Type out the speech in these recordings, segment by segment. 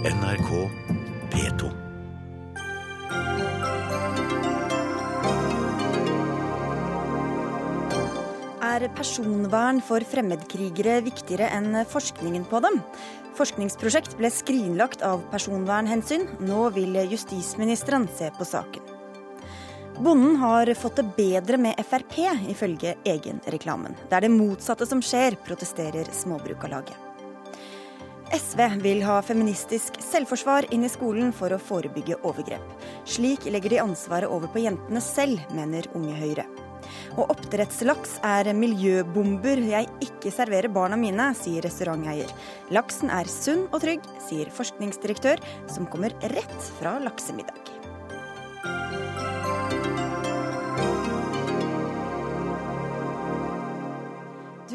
NRK P2. Er personvern for fremmedkrigere viktigere enn forskningen på dem? Forskningsprosjekt ble skrinlagt av personvernhensyn. Nå vil justisministeren se på saken. Bonden har fått det bedre med Frp, ifølge egenreklamen. Det er det motsatte som skjer, protesterer Småbrukarlaget. SV vil ha feministisk selvforsvar inn i skolen for å forebygge overgrep. Slik legger de ansvaret over på jentene selv, mener Unge Høyre. Og oppdrettslaks er miljøbomber jeg ikke serverer barna mine, sier restauranteier. Laksen er sunn og trygg, sier forskningsdirektør, som kommer rett fra laksemiddag.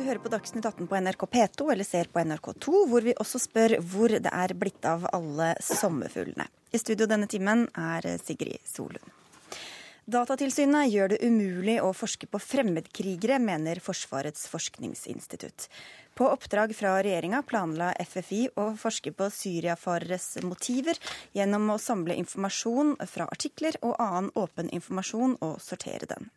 Hører på Dagsnytt 18 på NRK P2 eller ser på NRK2, hvor vi også spør hvor det er blitt av alle sommerfuglene. I studio denne timen er Sigrid Solund. Datatilsynet gjør det umulig å forske på fremmedkrigere, mener Forsvarets forskningsinstitutt. På oppdrag fra regjeringa planla FFI å forske på syriafareres motiver gjennom å samle informasjon fra artikler og annen åpen informasjon og sortere den.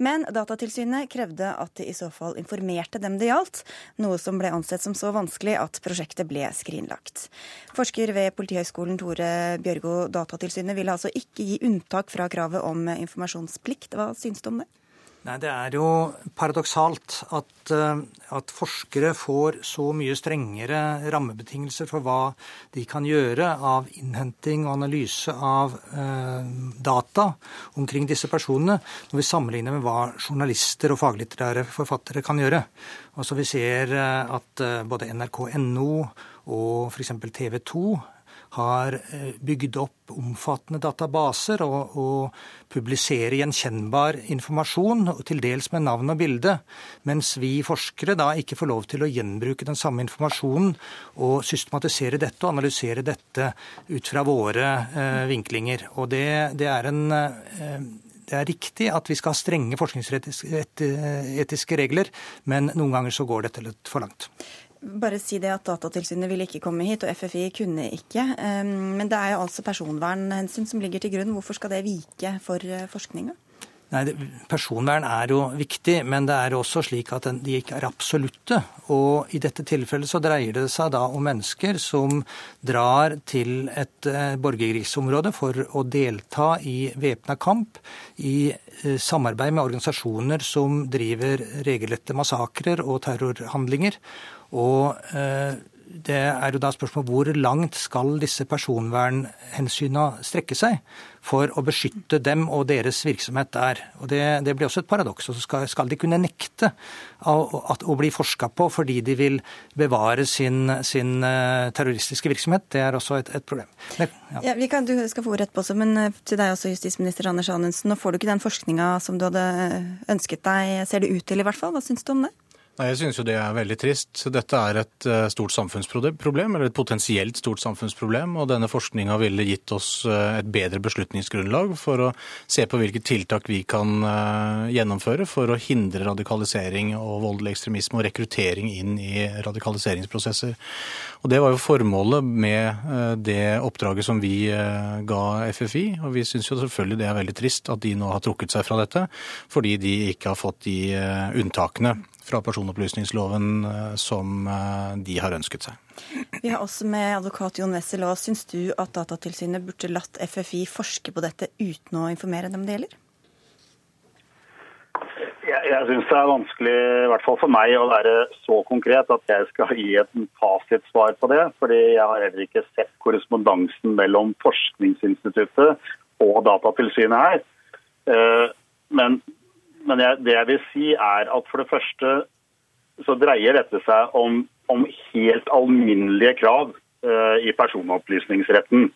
Men Datatilsynet krevde at de i så fall informerte dem det gjaldt, noe som ble ansett som så vanskelig at prosjektet ble skrinlagt. Forsker ved Politihøgskolen Tore Bjørgo, Datatilsynet ville altså ikke gi unntak fra kravet om informasjonsplikt. Hva syns du om det? Nei, Det er jo paradoksalt at, at, forskere får så mye strengere rammebetingelser for hva de kan gjøre av innhenting og analyse av eh, data omkring disse personene, når vi sammenligner med hva journalister og faglitterære forfattere kan gjøre. Altså Vi ser at både nrk.no og f.eks. TV 2 har bygd opp omfattende databaser og, og publiserer gjenkjennbar informasjon, til dels med navn og bilde, mens vi forskere da ikke får lov til å gjenbruke den samme informasjonen og systematisere dette og analysere dette ut fra våre eh, vinklinger. Og det, det er en eh, det er riktig at vi skal ha strenge forskningsetiske regler, men noen ganger så går dette litt for langt bare si det at Datatilsynet ville ikke komme hit, og FFI kunne ikke. Men det er jo altså personvernhensyn som ligger til grunn. Hvorfor skal det vike for eh, forskninga? Nei, Personvern er jo viktig, men det er også slik at de ikke er absolutte. Og i dette tilfellet så dreier det seg da om mennesker som drar til et eh, borgerkrigsområde for å delta i væpna kamp i eh, samarbeid med organisasjoner som driver regelrette massakrer og terrorhandlinger. Og eh, det er jo da spørsmål hvor langt skal disse personvernhensyna strekke seg for å beskytte dem og deres virksomhet der. Og Det, det blir også et paradoks. Og så skal, skal, de kunne nekte å, å bli forska på fordi de vil bevare sin, sin eh, terroristiske virksomhet. Det er også et, et problem. Det, ja. Ja, kan, du skal få ordet etterpå også, men eh, til deg også, justisminister Anders Anundsen. Nå får du ikke den forskninga som du hadde ønsket deg, ser det ut til i hvert fall. Hva syns du om det? Nei, Jeg synes jo det er veldig trist. Dette er et eh, stort samfunnsproblem, eller et potensielt stort samfunnsproblem. Og denne forskninga ville gitt oss eh, et bedre beslutningsgrunnlag for å se på hvilke tiltak vi kan eh, gjennomføre for å hindre radikalisering og voldelig ekstremisme og rekruttering inn i radikaliseringsprosesser. Og Det var jo formålet med det oppdraget som vi ga FFI. Og vi syns jo selvfølgelig det er veldig trist at de nå har trukket seg fra dette, fordi de ikke har fått de unntakene fra personopplysningsloven eh, som eh, de har ønsket seg. Vi har også med advokat Jon Wessel. Og syns du at Datatilsynet burde latt FFI forske på dette uten å informere dem det gjelder? Jeg, jeg syns det er vanskelig, i hvert fall for meg, å være så konkret at jeg skal gi et fasitsvar på det. fordi jeg har heller ikke sett korrespondansen mellom Forskningsinstituttet og Datatilsynet her. Eh, men men jeg, det jeg vil si er at for det første så dreier dette seg om, om helt alminnelige krav uh, i personopplysningsretten.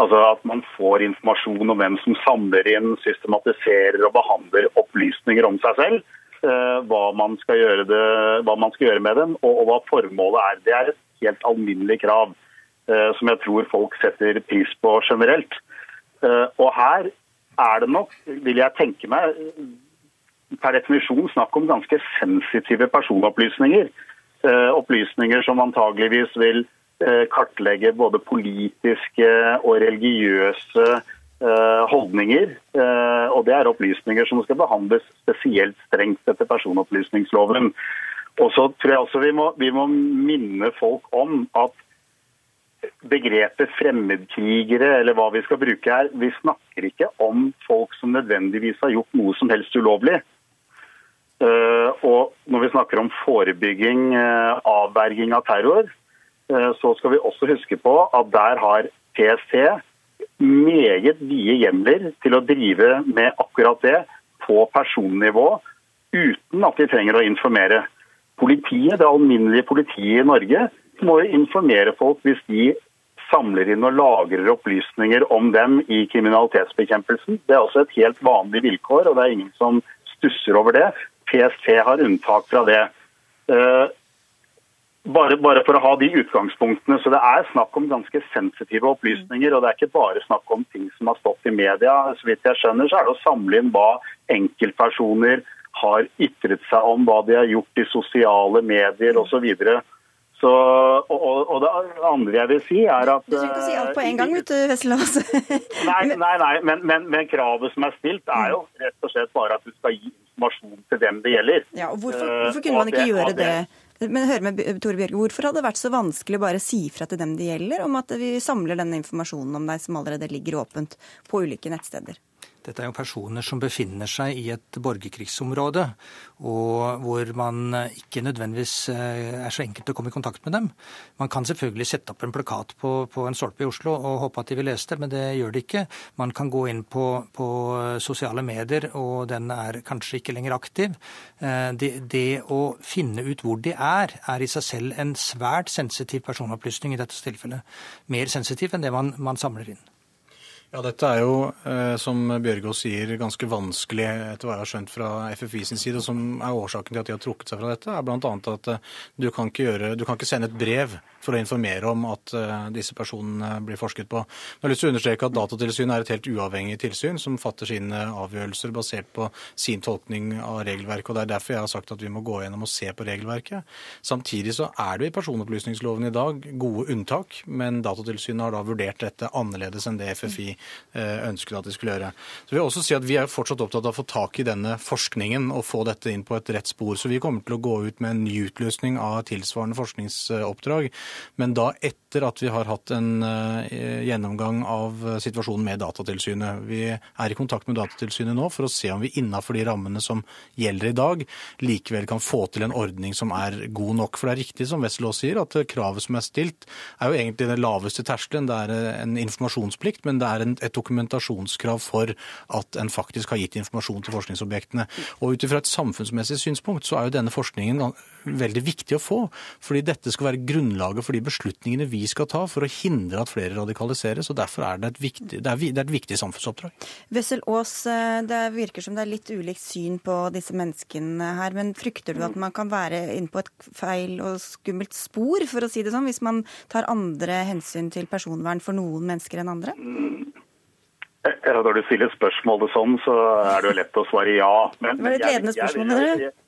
Altså at man får informasjon om hvem som samler inn, systematiserer og behandler opplysninger om seg selv. Uh, hva, man det, hva, man skal gjøre med dem, og, og, hva formålet er. Det er et helt alminnelig krav uh, som jeg tror folk setter pris på generelt. og her er det nok, vil jeg tenke meg, per definisjon snakk om ganske sensitive personopplysninger. Eh, opplysninger som antageligvis vil kartlegge både politiske og religiøse holdninger. Og det er opplysninger som skal behandles spesielt strengt etter personopplysningsloven. Og så tror jeg også vi må, vi må minne folk om at begrepet fremmedkrigere, eller hva vi skal bruke her, vi snakker ikke om folk som nødvendigvis har gjort noe som helst ulovlig. Eh, og når vi snakker om forebygging, eh, avverging av terror, eh, så skal vi også huske på at der har PST meget vide hjemler til å drive med akkurat det på personnivå, uten at de trenger å informere. Politiet, Det alminnelige politiet i Norge må informere folk hvis de samler inn og lagrer opplysninger om dem i kriminalitetsbekjempelsen. Det er også et helt vanlig vilkår, og det er ingen som stusser over det. PST har unntak fra det. Eh, bare, bare, for å ha de utgangspunktene. så Det er snakk om ganske sensitive opplysninger. og Det er ikke bare snakk om ting som har stått i media. Så vidt jeg skjønner, så er det å samle inn hva enkeltpersoner har ytret seg om, hva de har gjort i sosiale medier osv. Så, og, og, det andre jeg vil si, er at Du trenger ikke å si alt på en gang, vet du, Wesselås. nei, nei, nei men, men, men, kravet som er stilt, er jo rett og slett bare at du skal gi informasjon til dem det gjelder. Ja, og Hvorfor, eh, hvorfor kunne man ikke gjøre det? Men hør med Tore Bjørge, Hvorfor hadde det vært så vanskelig å bare si fra til dem det gjelder, om at vi samler denne informasjonen om deg som allerede ligger åpent på ulike nettsteder? Dette er jo personer som befinner seg i et borgerkrigsområde, og hvor man ikke nødvendigvis eh, er så enkelt å komme i kontakt med dem. Man kan selvfølgelig sette opp en plakat på, på en stolpe i Oslo og håpe at de vil lese det, men det gjør de ikke. Man kan gå inn på, på sosiale medier, og den er kanskje ikke lenger aktiv. Eh, det, det å finne ut hvor de er, er i seg selv en svært sensitiv personopplysning i dette tilfellet. Mer sensitiv enn det man, man samler inn. Ja, Dette er jo, eh, som Bjørgaas sier, ganske vanskelig etter hva jeg har skjønt fra FFI sin side. Som er årsaken til at de har trukket seg fra dette, er bl.a. at eh, du kan, gjøre, du kan, ikke sende et brev for å informere om at uh, disse personene blir forsket på. Jeg har lyst til å understreke at Datatilsynet er et helt uavhengig tilsyn som fatter sine avgjørelser basert på sin tolkning av regelverket. og Det er derfor jeg har sagt at vi må gå gjennom og se på regelverket. Samtidig så er det i personopplysningsloven i dag gode unntak, men Datatilsynet har da vurdert dette annerledes enn det FFI Eh, ønsket at de skulle gjøre. Så vil jeg også si at Vi er fortsatt opptatt av å få tak i denne forskningen og få dette inn på et rett spor. Så vi kommer til å gå ut med en ny utløsning av tilsvarende forskningsoppdrag, men da etter at vi har hatt en eh, gjennomgang av situasjonen med Datatilsynet. Vi er i kontakt med Datatilsynet nå for å se om vi innafor de rammene som gjelder i dag, likevel kan få til en ordning som er god nok. For det er riktig som Wesselås sier, at kravet som er stilt, er jo egentlig den laveste terskelen. Det er en informasjonsplikt, men det er en et dokumentasjonskrav for at en faktisk har gitt informasjon til forskningsobjektene. Og ut ifra et samfunnsmessig synspunkt så er jo denne forskningen veldig viktig å få. Fordi dette skal være grunnlaget for de beslutningene vi skal ta for å hindre at flere radikaliseres. og Derfor er det et viktig, det er, det er et viktig samfunnsoppdrag. Wessel Aas, eh, det virker som det er litt ulikt syn på disse menneskene her. Men frykter du at man kan være inne på et feil og skummelt spor, for å si det sånn, hvis man tar andre hensyn til personvern for noen mennesker enn andre? Ja, når du stiller spørsmålet sånn, så er det jo lett å svare ja. Men, det var et ledende spørsmål, du?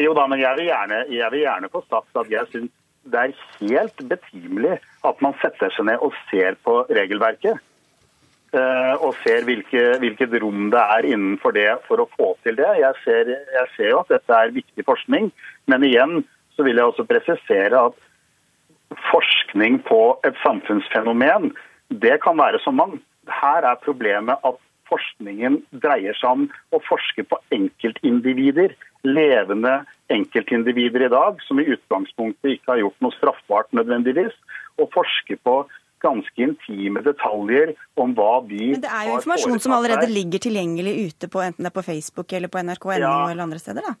Jo da, men jeg vil gjerne, jeg vil gjerne få sagt at jeg syns det er helt betimelig at man setter seg ned og ser på regelverket. Eh, og ser hvilke, hvilket rom det er innenfor det for å få til det. Jeg ser, jeg ser jo at dette er viktig forskning, men igjen så vil jeg også presisere at forskning på et samfunnsfenomen, det kan være så mangt her er problemet at forskningen dreier seg om å forske på enkeltindivider, levende enkeltindivider i dag, som i utgangspunktet ikke har gjort noe straffbart nødvendigvis, og forske på ganske intime detaljer om hva de Men det er jo informasjon som allerede ligger tilgjengelig ute på enten det er på Facebook eller på nrk.no ja. eller andre steder, da?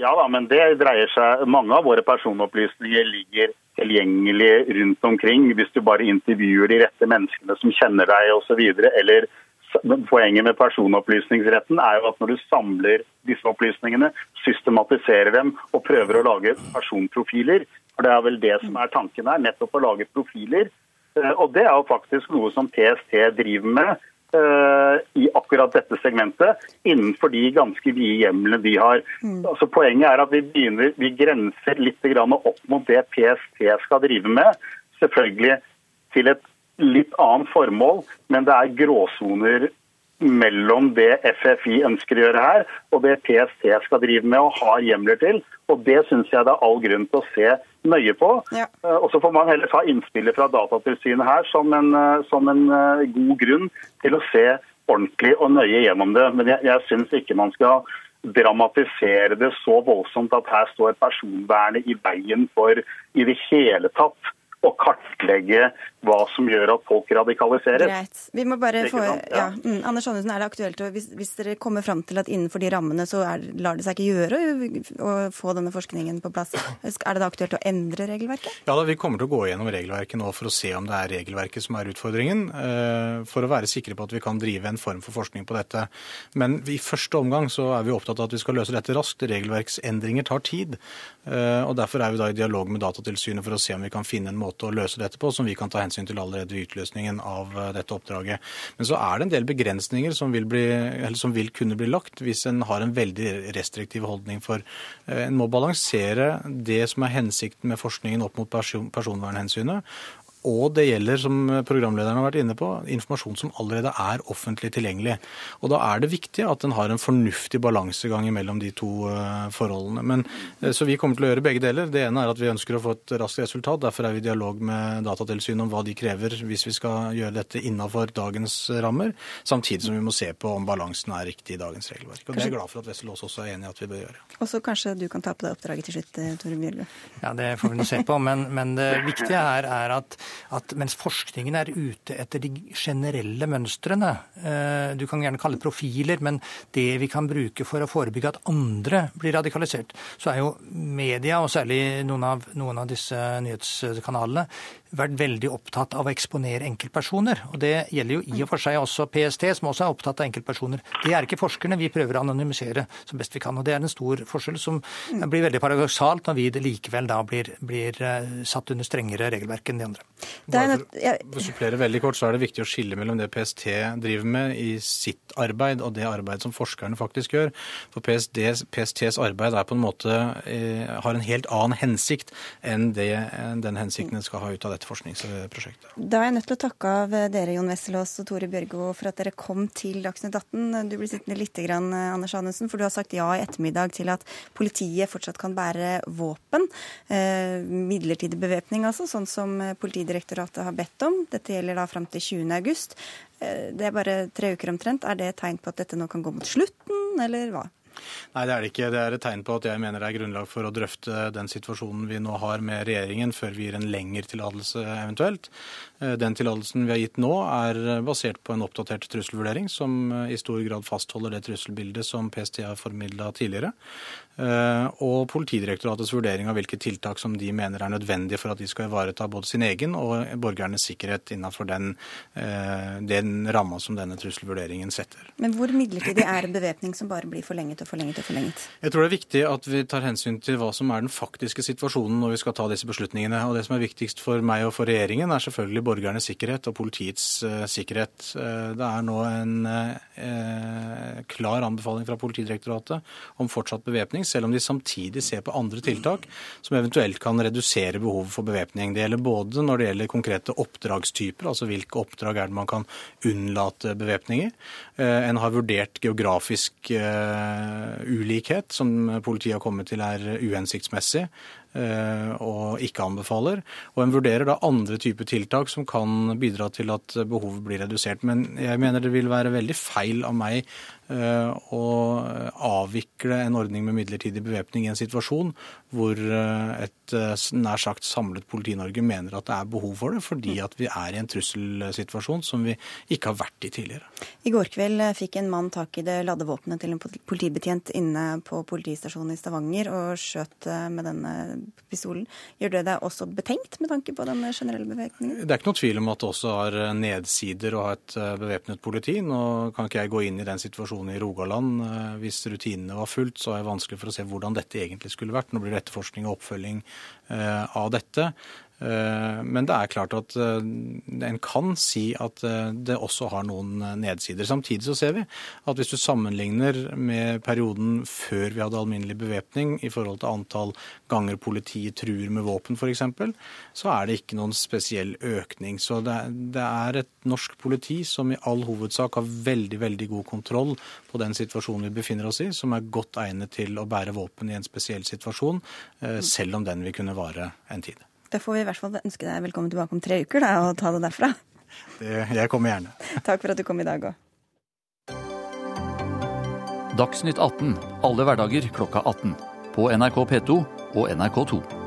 Ja da, men det dreier seg Mange av våre personopplysninger ligger tilgjengelig rundt omkring hvis du bare intervjuer de rette menneskene som kjenner deg osv. Eller poenget med personopplysningsretten er jo at når du samler disse opplysningene, systematiserer dem og prøver å lage personprofiler, for det er vel det som er tanken her, nettopp å lage profiler. Eh, og det er jo faktisk noe som PST driver med i akkurat dette segmentet, innenfor de ganske vide hjemlene de har. Mm. Altså, poenget er at vi, begynner, vi grenser litt opp mot det PST skal drive med. selvfølgelig til et litt annet formål, men det er gråsoner mellom det FFI ønsker å gjøre her, og det PST skal drive med og har hjemler til. Og Det syns jeg det er all grunn til å se nøye på. Ja. Eh, Og Så får man heller ta innspillet fra Datatilsynet her som en, eh, som en eh, god grunn til å se ordentlig og nøye gjennom det. Men jeg, jeg syns ikke man skal dramatisere det så voldsomt at her står personvernet i veien for i det hele tatt å kartlegge hva som gjør at folk radikaliseres. Greit. Vi må bare få ja. Ja. mm, Anders Andersen, er det aktuelt hvis, hvis dere kommer fram til at innenfor de rammene så er, lar det seg ikke gjøre å, å få denne forskningen på plass? Er det da aktuelt å endre regelverket? Ja, da, Vi kommer til å gå gjennom regelverket nå for å se om det er regelverket som er utfordringen. eh, For å være sikre på at vi kan drive en form for forskning på dette. Men i første omgang så er vi opptatt av at vi skal løse dette raskt. Regelverksendringer tar tid. eh, og Derfor er vi da i dialog med Datatilsynet for å se om vi kan finne en måte å løse dette på som vi kan ta hensyn til allerede utløsningen av eh, dette oppdraget. Men så er det en del begrensninger som vil, bli, som vil kunne bli lagt hvis en har en veldig restriktiv holdning. For eh, en må balansere det som er hensikten med forskningen opp mot person, personvernhensynet. Og det gjelder, som programlederen har vært inne på, informasjon som allerede er offentlig tilgjengelig. Og da er det viktig at en har en fornuftig balansegang mellom de to eh, forholdene. Men, eh, så vi kommer til å gjøre begge deler. Det ene er at vi ønsker å få et raskt resultat. Derfor er vi i dialog med Datatilsynet om hva de krever hvis vi skal gjøre dette innafor dagens rammer. Samtidig som vi må se på om balansen er riktig i dagens regelverk. Og det er jeg glad for at Wessel også er enig i at vi bør gjøre. Og så kanskje du kan ta på deg oppdraget til slutt, eh, Tore Bjørgo. Ja, Det får vi nå se på. Men, men det viktige her er at, at mens forskningen er ute etter de generelle mønstrene eh, Du kan gjerne kalle profiler, men det vi kan bruke for å forebygge at andre blir radikalisert, så er jo media, og særlig noen av, noen av disse nyhetskanalene, vært veldig opptatt av å eksponere enkeltpersoner. Og det gjelder jo i og for seg også PST, som også er opptatt av enkeltpersoner. Det er ikke forskerne. Vi prøver å anonymisere som best vi kan. Og det er en stor forskjell som blir veldig paradoksalt når vi det likevel da blir, blir eh, satt under strengere regelverk enn de andre. Det Bare for å supplere veldig kort, så er det viktig å skille mellom det PST driver med i sitt arbeid, og det arbeid som forskerne faktisk gjør. For PSTs, PSTs arbeid er på en måte, eh, har en helt annen hensikt enn det, den hensikten den skal ha ut av dette forskningsprosjektet. Da er jeg nødt til å takke av dere, Jon Wesselås og Tore Bjørgo, for at dere kom til Dagsnytt 18. Du blir sittende litt, grann, Anders Anundsen, for du har sagt ja i ettermiddag til at politiet fortsatt kan bære våpen. Eh, midlertidig bevæpning, altså, sånn som Politidirektoratet har bedt om. Dette gjelder da fram til 20. august. Eh, det er bare tre uker omtrent. Er det et tegn på at dette nå kan gå mot slutten, eller hva? Nei, det er det ikke. Det er et tegn på at jeg mener det er grunnlag for å drøfte den situasjonen vi nå har med regjeringen, før vi gir en lengre tillatelse eventuelt. Eh, Den tillatelsen vi har gitt nå, er basert på en oppdatert trusselvurdering, som eh, i stor grad fastholder det trusselbildet som PST har formidla tidligere. Eh, Og Politidirektoratets vurdering av hvilke tiltak som de mener er nødvendige for at de skal ivareta både sin egen og borgernes sikkerhet innenfor den, den ramma som denne trusselvurderingen setter. Men hvor midlertidig er en bevæpning som bare blir forlenget og forlenget og forlenget? Jeg tror det er viktig at vi tar hensyn til hva som er den faktiske situasjonen når vi skal ta disse beslutningene. Og det som er viktigst for meg og for regjeringen, er selvfølgelig borgernes sikkerhet og politiets uh, sikkerhet. Uh, det er nå en uh, klar anbefaling fra Politidirektoratet om fortsatt bevæpning, selv om de samtidig ser på andre tiltak som eventuelt kan redusere behovet for bevæpning. Det gjelder både når det gjelder konkrete oppdragstyper, altså hvilke oppdrag er det man kan unnlate bevæpning i. Eh, En har vurdert geografisk ulikhet, som politiet har kommet til er uhensiktsmessig eh, og ikke anbefaler. Og en vurderer da andre typer tiltak som kan bidra til at behovet blir redusert. Men jeg mener det vil være veldig feil av meg eh, å avvikle en ordning med midlertidig bevæpning i en situasjon hvor eh, et eh, nær sagt samlet Politi-Norge mener at det er behov for det, fordi at vi er i en trusselsituasjon som vi ikke har vært i tidligere. I går kveld fikk en mann tak i det ladde våpenet til en politibetjent inne på politistasjonen i Stavanger og skjøt eh, med denne pistolen. Gjør det deg også betenkt med tanke på den generelle bevæpningen? Det er ikke noe tvil om at det også har nedsider å ha et eh, bevæpnet politi. Nå kan ikke jeg gå inn i den situasjonen i Rogaland. Eh, Hvis rutinene var fulgt, så er det vanskelig for å se hvordan dette egentlig skulle vært. Nå blir det etterforskning og oppfølging eh, av dette. Men det er klart at en kan si at det også har noen nedsider. Samtidig så ser vi at hvis du sammenligner med perioden før vi hadde alminnelig bevæpning i forhold til antall ganger politiet truer med våpen f.eks., så er det ikke noen spesiell økning. Så det, er et norsk politi som i all hovedsak har veldig, veldig god kontroll på den situasjonen vi befinner oss i, som er godt egnet til å bære våpen i en spesiell situasjon, eh, selv om den vil kunne vare en tid. Da får vi i hvert fall ønske deg velkommen tilbake om tre uker da, og ta det derfra. Det, jeg kommer gjerne. Takk for at du kom i dag òg. Dagsnytt 18 alle hverdager klokka 18. På NRK P2 og NRK2.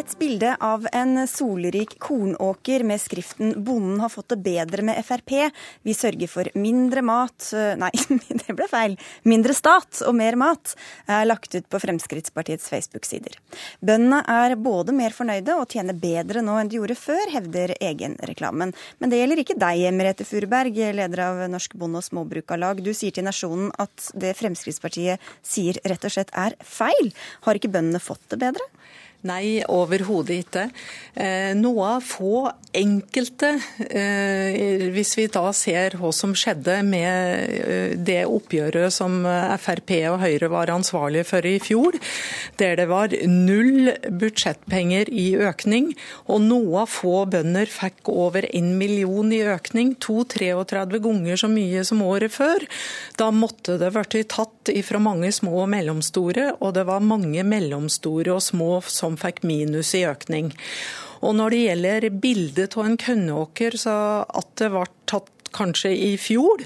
Et bilde av en solrik kornåker med skriften 'Bonden har fått det bedre med Frp'. Vi sørger for mindre mat Nei, det ble feil. Mindre stat og mer mat er lagt ut på Fremskrittspartiets Facebook-sider. Bøndene er både mer fornøyde og tjener bedre nå enn de gjorde før, hevder egenreklamen. Men det gjelder ikke deg, Merete Furberg, leder av Norsk Bonde- og Småbrukarlag. Du sier til Nasjonen at det Fremskrittspartiet sier rett og slett er feil. Har ikke bøndene fått det bedre? Nei, overhodet ikke. Noe av få enkelte, eh, hvis vi da ser hva som skjedde med eh, det oppgjøret som Frp og Høyre var ansvarlige for i fjor, der det var null budsjettpenger i økning, og noe av få bønder fikk over en million i økning, 2-33 ganger så mye som året før, da måtte det vært tatt fra mange små og mellomstore, og det var mange mellomstore og små som som fikk minus i økning. Og Når det gjelder bildet av en kønneåker, så at det ble tatt kanskje i fjor,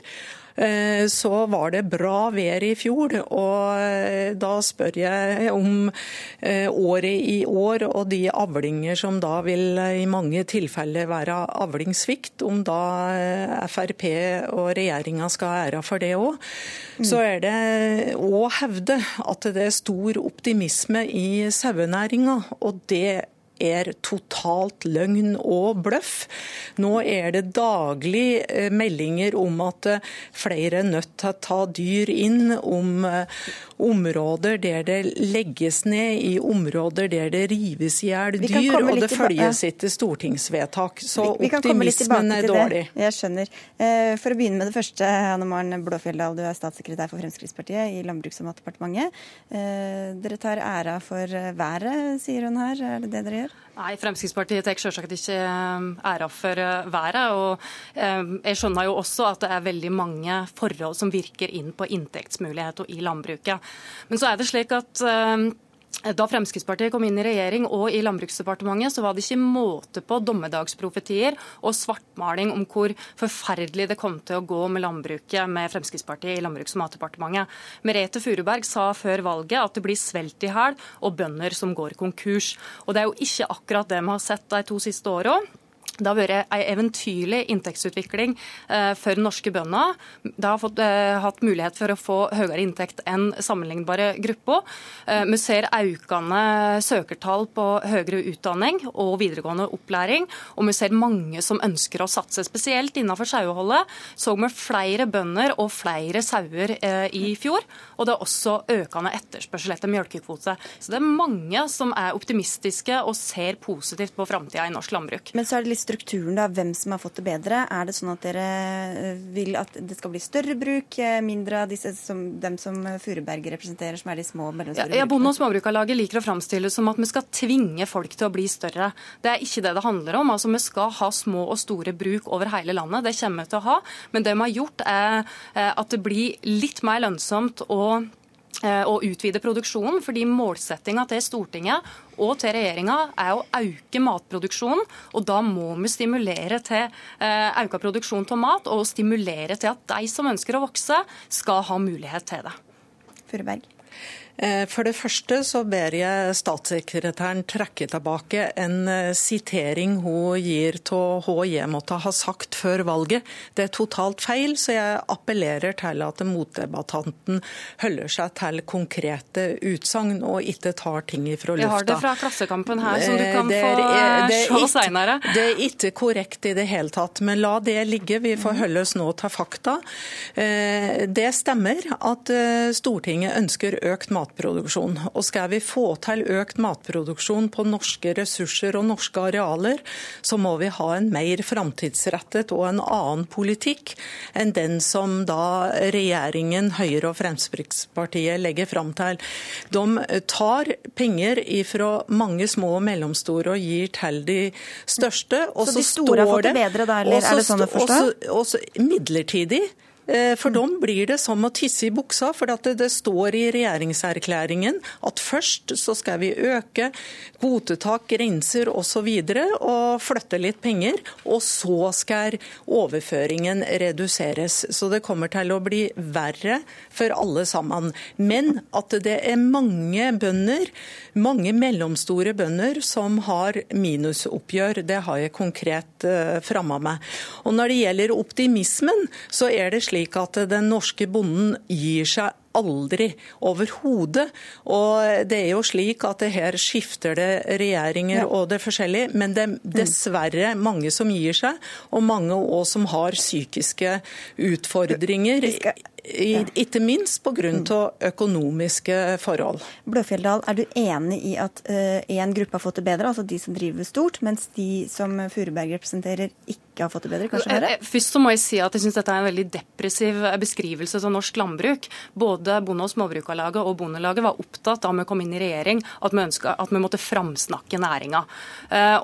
så var det bra vær i fjor. Og eh, da spør jeg om eh, året i år og de avlinger som da vil i mange tilfeller være avlingssvikt, om da Frp og regjeringa skal ha æra for det òg. Så er det å hevde at det er stor optimisme i sauenæringa, og det er totalt løgn og bløff. Nå er det daglig eh, meldinger om at eh, flere er nødt til å ta dyr inn, om eh, områder der det legges ned, i områder der det rives i hjel dyr, og det følges ikke stortingsvedtak. Så vi, vi optimismen er dårlig. Det. Jeg skjønner. For å begynne med det første, Anne Maren Blåfjelldal, du er statssekretær for Fremskrittspartiet i Landbruks- og matdepartementet. Dere tar æra for været, sier hun her. Er det det dere gjør? Nei, Fremskrittspartiet tar selvsagt ikke eh, æra for eh, været. og eh, Jeg skjønner jo også at det er veldig mange forhold som virker inn på inntektsmuligheter i landbruket. Men så er det slik at da Fremskrittspartiet kom inn i regjering og i Landbruksdepartementet, så var det ikke måte på dommedagsprofetier og svartmaling om hvor forferdelig det kom til å gå med landbruket med Fremskrittspartiet i Landbruks- og matdepartementet. Merete Furuberg sa før valget at det blir svelt i hæl og bønder som går konkurs. Og det er jo ikke akkurat det vi har sett de to siste åra. Det har vært en eventyrlig inntektsutvikling eh, for norske bønder. De har fått, eh, hatt mulighet for å få høyere inntekt enn sammenlignbare grupper. Eh, vi ser økende søkertall på høyere utdanning og videregående opplæring. Og vi ser mange som ønsker å satse, spesielt innenfor saueholdet. Så vi flere bønder og flere sauer i fjor. Og det er også økende etterspørsel etter melkekvote. Så det er mange som er optimistiske og ser positivt på framtida i norsk landbruk. Men så er det litt strukturen, da, hvem som har fått det bedre. Er det sånn at dere eh, vil at det skal bli større bruk, eh, mindre av disse som, dem som Furuberg representerer, som er de små og mellomstore brukene? Ja, Bonde- og småbrukarlaget liker å framstille som at vi skal tvinge folk til å bli større. Det er ikke det det handler om. Altså, Vi skal ha små og store bruk over hele landet. Det kommer vi til å ha. Men det vi har gjort, er eh, at det blir litt mer lønnsomt å å utvide produksjonen, fordi målsettinga til Stortinget og til regjeringa er å øke matproduksjonen. og Da må vi stimulere til eh, økt produksjon av mat, og stimulere til at de som ønsker å vokse, skal ha mulighet til det. Furuberg. Eh, for det første så ber jeg statssekretæren trekke tilbake en eh, sitering hun gir til HJ måtte ha sagt før valget. Det er totalt feil, så jeg appellerer til at motdebattanten holder seg til konkrete utsagn og ikke tar ting ifra lufta. Jeg har det fra Klassekampen her, som du kan få se seinere. Det er ikke korrekt i det hele tatt, men la det ligge. Vi får holde oss nå til fakta. Det stemmer at Stortinget ønsker økt matproduksjon matproduksjon. Og skal vi få til økt matproduksjon på norske ressurser og norske arealer, så må vi ha en mer framtidsrettet og en annen politikk enn den som da regjeringen, Høyre og Fremskrittspartiet legger fram til. De tar penger fra mange små og mellomstore og gir til de største. Og så, de store har fått det bedre da, eller er det sånn å forstå? Også, også midlertidig for dem blir det som å tisse i buksa, for det, står i regjeringserklæringen at først så skal vi øke kvotetak, grenser osv. Og, og flytte litt penger. Og så skal overføringen reduseres. Så det kommer til å bli verre for alle sammen. Men at det er mange bønder, mange mellomstore bønder, som har minusoppgjør, det har jeg konkret uh, meg. Og når det gjelder optimismen, så er det slik slik at den norske bonden gir seg aldri overhodet. Og det er jo slik at det her skifter det regjeringer ja. og det forskjellige, men det er dessverre mange som gir seg, og mange òg som har psykiske utfordringer. Ikke minst pga. Mm. økonomiske forhold. Bløfjelldal, er du enig i at én uh, gruppe har fått det bedre, altså de som driver stort, mens de som Furuberg representerer, ikke har fått det bedre? kanskje verre? Eh, først så må jeg si at jeg syns dette er en veldig depressiv beskrivelse av norsk landbruk. Både Bonde- og Småbrukarlaget og Bondelaget var opptatt da vi kom inn i regjering at vi, ønsket, at vi måtte framsnakke næringa.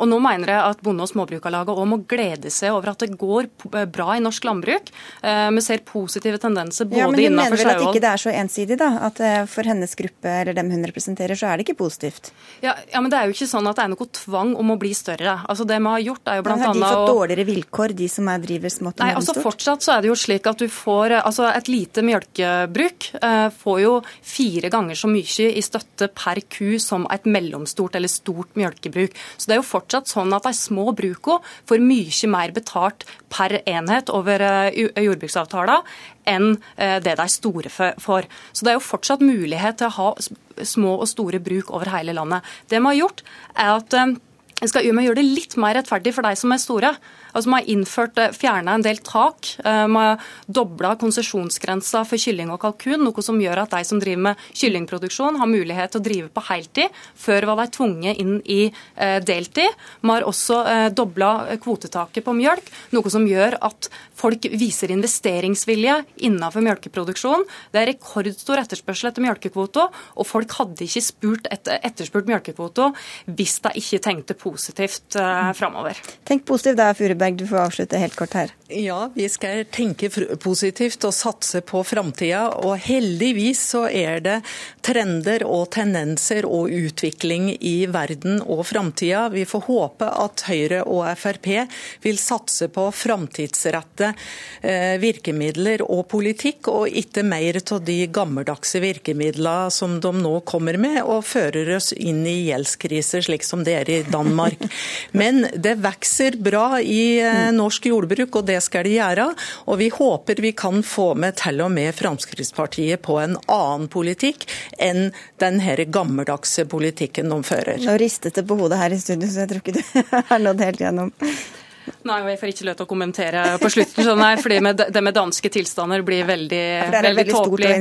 Og nå mener jeg at Bonde- og Småbrukarlaget òg må glede seg over at det går bra i norsk landbruk. Vi ser positive tendenser både ja, men hun mener vel at ikke det er så ensidig, da? At eh, for hennes gruppe eller dem hun representerer, så er det ikke positivt? Ja, ja, men det er jo ikke sånn at det er noe tvang om å bli større. Altså Det vi har gjort er jo blant annet Har de fått dårligere vilkår, de som er driver smått og? Nei, altså fortsatt så er det jo slik at du får Altså et lite melkebruk eh, får jo fire ganger så mye i støtte per ku som et mellomstort eller stort melkebruk. Så det er jo fortsatt sånn at de små brukene får mye mer betalt per enhet over eh, jordbruksavtalen enn eh, det de store får. Så det er jo fortsatt mulighet til å ha små og store bruk over hele landet. Det vi har gjort, er at vi skal gjøre det litt mer rettferdig for de som er store. Altså, Man har innført eh, fjerna en del tak. Eh, man har dobla konsesjonsgrensa for kylling og kalkun, noe som gjør at de som driver med kyllingproduksjon, har mulighet til å drive på heltid. Før var de tvunget inn i eh, deltid. Man har også dobla kvotetaket på mjølk, noe som gjør at folk viser investeringsvilje innenfor mjølkeproduksjon. Det er rekordstor etterspørsel etter mjølkekvoter, og folk hadde ikke spurt etter, etterspurt mjølkekvoter hvis de ikke tenkte positivt uh, framover. Tenk positivt det er Fure Wiborg, du får avslutte helt kort her. Ja, vi skal tenke positivt og satse på framtida. Og heldigvis så er det trender og tendenser og utvikling i verden og framtida. Vi får håpe at Høyre og Frp vil satse på framtidsrette eh, virkemidler og politikk, og ikke mer av de gammeldagse virkemidlene som de nå kommer med, og fører oss inn i gjeldskrise, slik som det er i Danmark. Men det vokser bra i Eh, norsk jordbruk, og det skal de gjøre. Og vi håper vi kan få med til og med Fremskrittspartiet på en annen politikk enn den her gammeldagse politikken de fører. Nå ristet det på hodet her i studio, så jeg tror ikke du har nådd helt gjennom. Nei, og jeg får ikke lov til å kommentere på slutten. sånn her, fordi med, Det med danske tilstander blir veldig, ja, veldig, veldig tåpelig.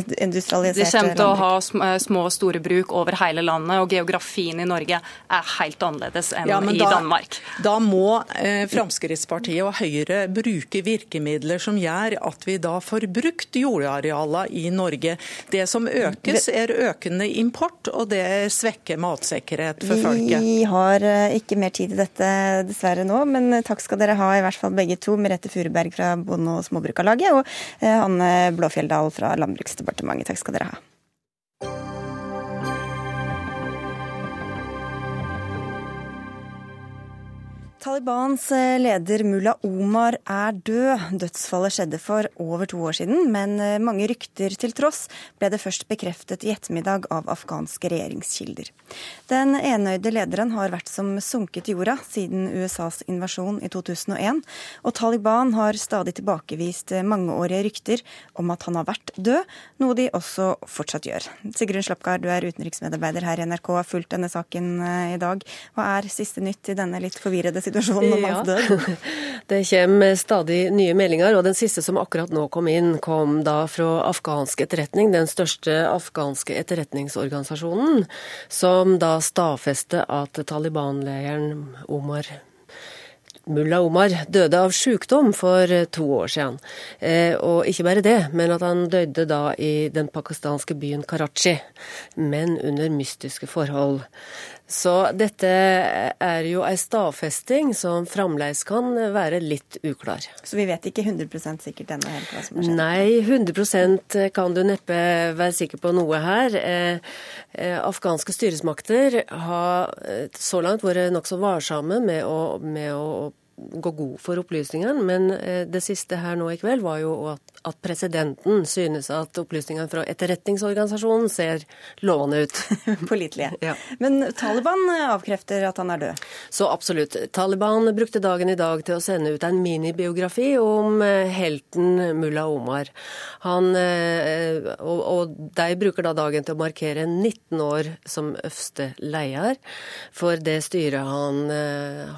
Det kommer til å ha små og store bruk over hele landet, og geografien i Norge er helt annerledes enn ja, i da, Danmark. Da må eh, Fremskrittspartiet og Høyre bruke virkemidler som gjør at vi da får brukt jordarealene i Norge. Det som økes, er økende import, og det svekker matsikkerhet for folket. Vi har eh, ikke mer tid til dette dessverre nå, men takk skal dere ha, i hvert fall begge to. Merete Furuberg fra Bonde- og Småbrukarlaget og eh, Hanne Blåfjelldal fra Landbruksdepartementet. Takk skal dere ha. Talibans eh, leder mullah Omar er død. Dødsfallet skjedde for over to år siden, men eh, mange rykter til tross ble det først bekreftet i ettermiddag av afghanske regjeringskilder. Den enøyde lederen har vært som sunket i jorda siden USAs invasjon i 2001, og Taliban har stadig tilbakevist eh, mangeårige rykter om at han har vært død, noe de også fortsatt gjør. Sigrun Slapgard, du er utenriksmedarbeider her i NRK og har fulgt denne saken i dag. Hva er siste nytt i denne litt forvirrede situasjonen? Situasjonen om hans dør? Det kommer stadig nye meldinger, og den siste som akkurat nå kom inn, kom da fra afghansk etterretning, den største afghanske etterretningsorganisasjonen, som da stadfester at Taliban-leiren Omar Mulla Omar døde av sykdom for to år siden. Eh, og ikke bare det, men at han døde da i den pakistanske byen Karachi, men under mystiske forhold. Så dette er jo ei stadfesting som fremdeles kan være litt uklar. Så vi vet ikke 100 sikkert ennå helt hva som har skjedd? Nei, 100 kan du neppe være sikker på noe her. Eh, eh, afghanske styresmakter har eh, så langt vært nokså varsomme med å, med å gå god for opplysningene, men eh, det siste her nå i kveld var jo at at presidenten synes at opplysningene fra etterretningsorganisasjonen ser lovende ut. Pålitelige. Ja. Men Taliban avkrefter at han er død? Så absolutt. Taliban brukte dagen i dag til å sende ut en minibiografi om eh, helten mulla Omar. Han, eh, og, og de bruker da dagen til å markere 19 år som øverste leder for det styret han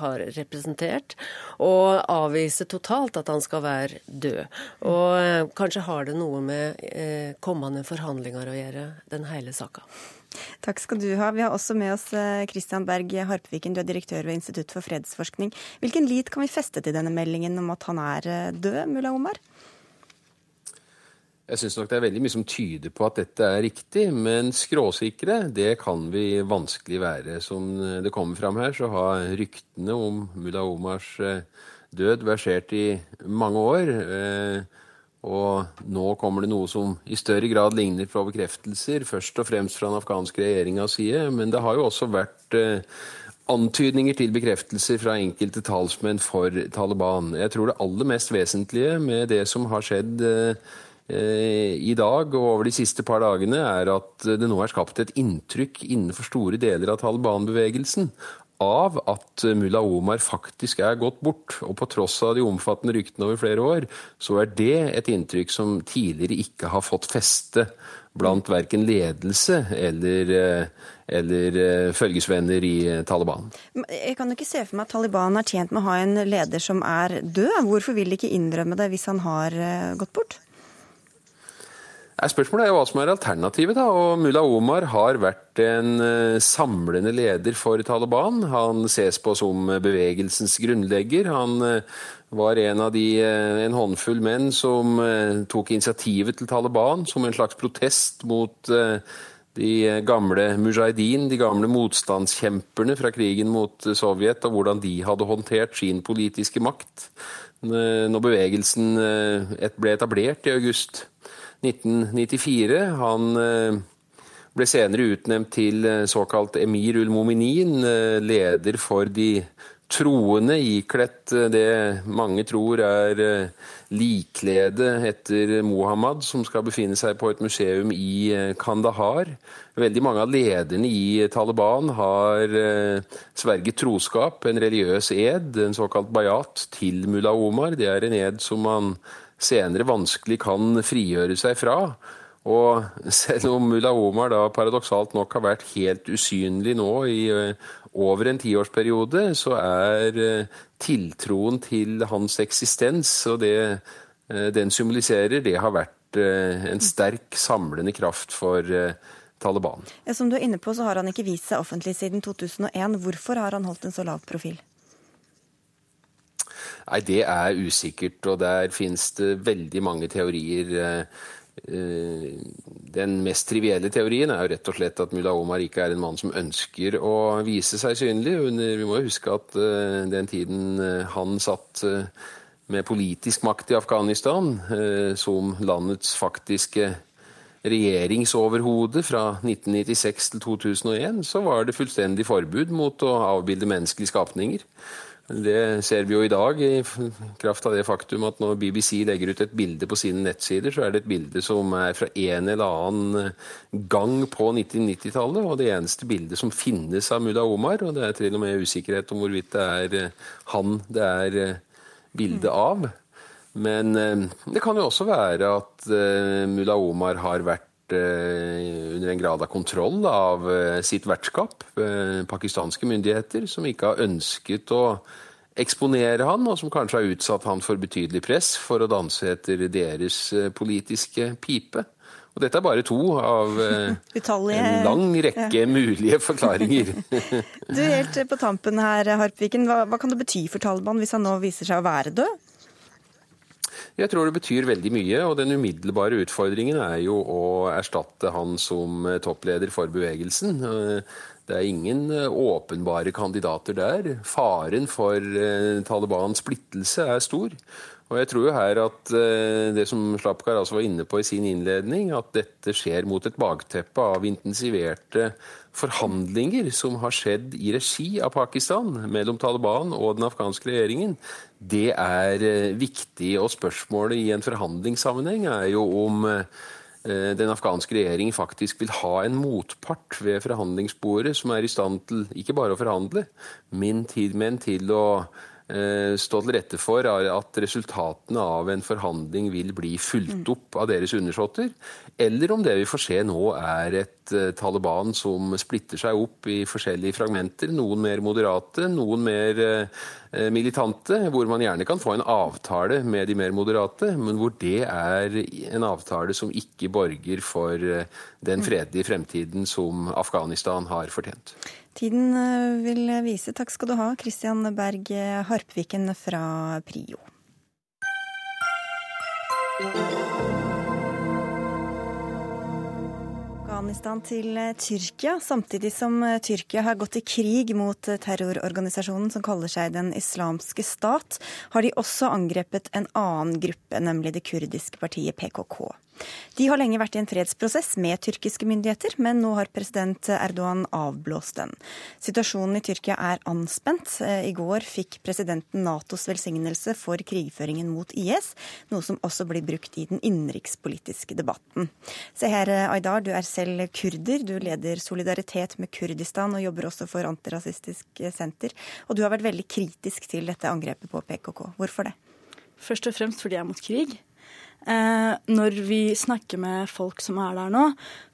har representert, og avvise totalt at han skal være død. Og Eh, kanskje har det noe med eh, kommende forhandlinger å gjøre, den hele saka. Takk skal du ha. Vi har også med oss eh, Christian Berg Harpeviken, du er direktør ved Institutt for fredsforskning. Hvilken lit kan vi feste til denne meldingen om at han er død, mulla Omar? Jeg syns nok det er veldig mye som tyder på at dette er riktig, men skråsikre, det kan vi vanskelig være. Som det kommer fram her, så har ryktene om mulla Omars død versert i mange år. Og nå kommer det noe som i større grad ligner på bekreftelser, først og fremst fra den afghanske regjeringas side. Men det har jo også vært eh, antydninger til bekreftelser fra enkelte talsmenn for Taliban. Jeg tror det aller mest vesentlige med det som har skjedd eh, eh i dag og over de siste par dagene, er at det nå er skapt et inntrykk innenfor store deler av Taliban-bevegelsen av at mulla Omar faktisk er gått bort. Og på tross av de omfattende ryktene over flere år, så er det et inntrykk som tidligere ikke har fått feste blant verken ledelse eller, eh, eller eh, følgesvenner i Taliban. Jeg kan jo ikke se for meg at Taliban er tjent med å ha en leder som er død. Hvorfor vil de ikke innrømme det hvis han har eh, gått bort? Spørsmålet er hva som er alternativet. da, og Mullah Omar har vært en eh, samlende leder for Taliban. Han ses på som bevegelsens grunnlegger. Han eh, var en av de, eh, en håndfull menn som tok initiativet til Taliban som en slags protest mot de gamle mujahedin, de gamle motstandskjemperne fra krigen mot Sovjet, og hvordan de hadde håndtert sin politiske makt når bevegelsen ble etablert i august 1994. Han eh, ble senere utnevnt til eh, såkalt emir ul-Mominin, eh, leder for de troende, ikledt det mange tror er likkledet etter Mohammed, som skal befinne seg på et museum i Kandahar. Veldig mange av lederne i Taliban har sverget troskap, en religiøs ed, en såkalt bayat, til mullah Omar. Det er en ed som man senere vanskelig kan frigjøre seg fra. Og selv om mulla Omar da paradoksalt nok har vært helt usynlig nå i eh, over en tiårsperiode, så er eh, tiltroen til hans eksistens og det eh, den symboliserer, det har vært en sterk samlende kraft for Taliban. Som du er inne på, så har han ikke vist seg offentlig siden 2001. Hvorfor har han holdt en så lav profil? Nei, det er usikkert, og der finnes det veldig mange teorier. Eh, den mest trivielle teorien er jo rett og slett at mulla Omar ikke er en mann som ønsker å vise seg synlig. Vi må jo huske at eh, den tiden eh, han satt med politisk makt i Afghanistan, som landets faktiske regjeringsoverhode fra 1996 til 2001, så var det fullstendig forbud mot å avbilde menneskelige skapninger. Det ser vi jo i dag, i kraft av det faktum at når BBC legger ut et bilde på sine nettsider, så er det et bilde som er fra en eller annen gang på 1990-tallet, og det eneste bildet som finnes av Mulla Omar. Og det er til og med usikkerhet om hvorvidt det er eh, han det er eh, bilde av. Men eh, det kan jo også være at Mulla Omar har vært under en grad av kontroll av sitt vertskap, pakistanske myndigheter, som ikke har ønsket å eksponere han, og som kanskje har utsatt han for betydelig press for å danse etter deres eh, politiske pipe. Og dette er bare to av eh, Utallige, en lang rekke ja. mulige forklaringer. du, Helt på tampen her, Harpviken, hva, hva kan det bety for Taliban hvis han nå viser seg å være død? Jeg tror det betyr veldig mye, og den umiddelbare utfordringen er jo å erstatte han som eh, toppleder for bevegelsen. Det er ingen eh, åpenbare kandidater der. Faren for eh, Talibans splittelse er stor. Og jeg tror jo her at eh, det som Slapkar altså var inne på i sin innledning, at dette skjer mot et bakteppe av intensiverte forhandlinger som har skjedd i regi av Pakistan mellom Taliban og den afghanske regjeringen, det er viktig. Og spørsmålet i en forhandlingssammenheng er jo om den afghanske regjeringen faktisk vil ha en motpart ved forhandlingsbordet som er i stand til ikke bare å forhandle, men til, men til å eh, stå til rette for at resultatene av en forhandling vil bli fulgt opp av deres undersåtter, eller om det vi får se nå er et eh, Taliban som splitter seg opp i forskjellige fragmenter, noen mer moderate, noen mer Eh, militante, hvor man gjerne kan få en avtale med de mer moderate, men hvor det er en avtale som ikke borger for eh, den fredelige fremtiden som Afghanistan har fortjent. Tiden eh, vil vise. Takk skal du ha, Christian Berg Harpviken fra Prio. Afghanistan til eh, Tyrkia, samtidig som eh, Tyrkia har gått i krig mot eh, terrororganisasjonen som kaller seg Den islamske stat, har de også angrepet en annen gruppe, nemlig det kurdiske partiet PKK. De har lenge vært i en fredsprosess med tyrkiske myndigheter, men nå har president Erdogan avblåst den. Situasjonen i Tyrkia er anspent. I går fikk presidenten Natos velsignelse for krigføringen mot IS, noe som også blir brukt i den innenrikspolitiske debatten. Se her, Aydar, du er selv kurder. Du leder Solidaritet med Kurdistan og jobber også for Antirasistisk Senter. Og du har vært veldig kritisk til dette angrepet på PKK. Hvorfor det? Først og fremst fordi jeg er mot krig. Eh, når vi snakker med folk som er der nå,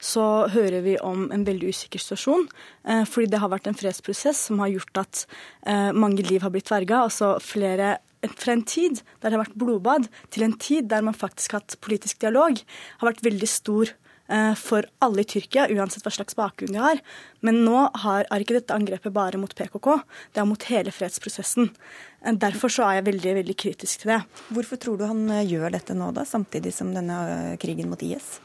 så hører vi om en veldig usikker situasjon. Eh, fordi det har vært en fredsprosess som har gjort at eh, mange liv har blitt verga. Altså flere fra en tid der det har vært blodbad, til en tid der man faktisk har hatt politisk dialog, har vært veldig stor for alle i Tyrkia, uansett hva slags bakgrunn de har. Men nå har, er ikke dette angrepet bare mot PKK, det er mot hele fredsprosessen. Derfor så er jeg veldig veldig kritisk til det. Hvorfor tror du han eh, gjør dette nå, da, samtidig som denne eh, krigen mot IS?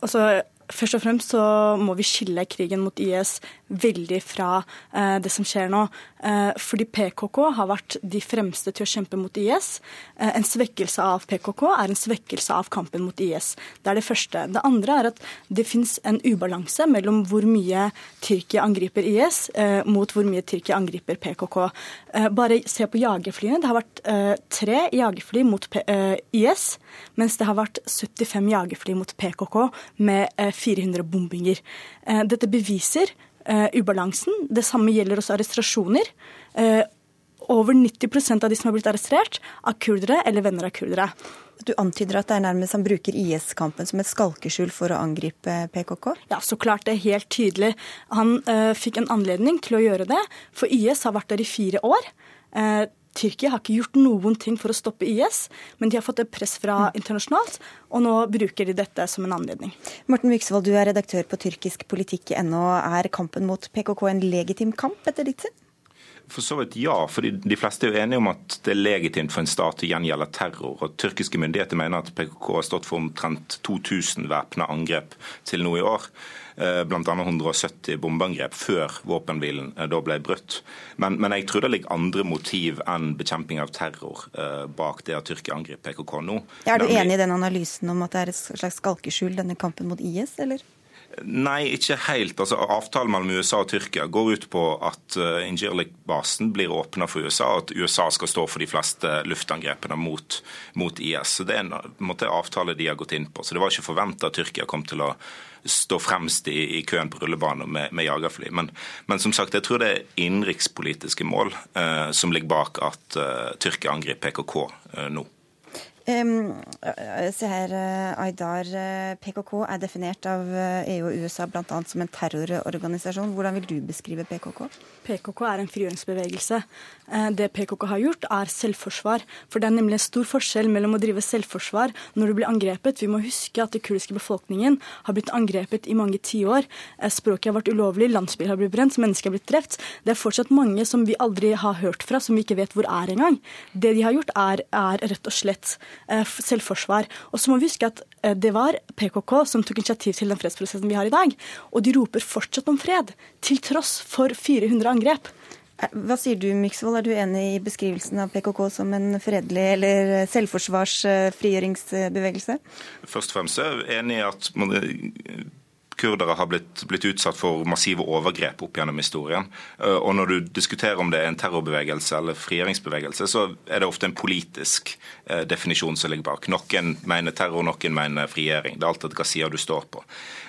Altså, Først og fremst så må vi skille krigen mot IS veldig fra eh, det som skjer nå. Eh, fordi PKK har vært de fremste til å kjempe mot IS. Eh, en svekkelse av PKK er en svekkelse av kampen mot IS. Det er det første. Det andre er at det fins en ubalanse mellom hvor mye Tyrkia angriper IS, eh, mot hvor mye Tyrkia angriper PKK. Eh, bare se på jagerflyene. Det har vært eh, tre jagerfly mot IS, mens det har vært 75 jagerfly mot PKK med 400 bombinger. Eh, dette beviser eh, ubalansen. Det samme gjelder også arrestasjoner. Eh, over 90% av de som har blitt arrestert, er kurdere eller venner av kurdere. Du antyder at det er nærmest han bruker IS-kampen som et skalkeskjul for å angripe PKK? Ja, så klart. Det er helt tydelig. Han uh, fikk en anledning til å gjøre det, for IS har vært der i fire år. Uh, Tyrkia har ikke gjort noen ting for å stoppe IS, men de har fått et press fra mm. internasjonalt, og nå bruker de dette som en anledning. Morten Myksvold, du er redaktør på tyrkisk politikk ennå. Er kampen mot PKK en legitim kamp, etter ditt syn? For så vidt ja, for de fleste er jo enige om at det er legitimt for en stat å gjengjelde terror. og Tyrkiske myndigheter mener at PKK har stått for omtrent 2000 væpna angrep til nå i år. Eh, bl.a. 170 bombeangrep før våpenhvilen eh, da ble brutt. Men, men, jeg tror det ligger andre motiv enn bekjemping av terror eh, bak det at Tyrkia angriper PKK nå. er du enig i den analysen om at det er et slags skalkeskjul, denne kampen mot IS, eller? Nei, ikke helt. Altså, avtalen mellom USA og Tyrkia går ut på at uh, Injirlik-basen blir åpna for USA, og at USA skal stå for de fleste luftangrepene mot, mot IS. Så Det er en, en måte, avtale de har gått inn på. Så Det var ikke forventa at Tyrkia kom til å stå fremst i, i køen på rullebanen med, med jagerfly. Men, men, som sagt, jeg tror det er innenrikspolitiske mål eh, som ligger bak at eh, Tyrkia angriper PKK nå. Um, se her, eh, Aydar. Eh, PKK er definert av EU og USA bl.a. som en terrororganisasjon. Hvordan vil du beskrive PKK? PKK er en frigjøringsbevegelse. Det PKK har gjort, er selvforsvar. For det er nemlig en stor forskjell mellom å drive selvforsvar når du blir angrepet. Vi må huske at den kurdiske befolkningen har blitt angrepet i mange tiår. Språket har vært ulovlig, landsbyer har blitt brent, mennesker har blitt drept. Det er fortsatt mange som vi aldri har hørt fra, som vi ikke vet hvor er engang. Det de har gjort, er, er rett og slett Eh, selvforsvar. Og så må vi huske at eh, det var PKK som tok initiativ til den fredsprosessen vi har i dag. Og de roper fortsatt om fred, til tross for 400 angrep. Eh, hva sier du, Myksvold? Er du enig i beskrivelsen av PKK som en fredelig eller selvforsvarsfrigjøringsbevegelse? Først og fremst er jeg enig i at kurdere har blitt, blitt, utsatt for massive overgrep opp gjennom historien. Eh, og når du diskuterer om det er en terrorbevegelse eller frigjøringsbevegelse, så er det ofte en politisk eh, definisjon som ligger bak. Noen mener terror, noen mener frigjøring. Det er alt etter hva sida du står på.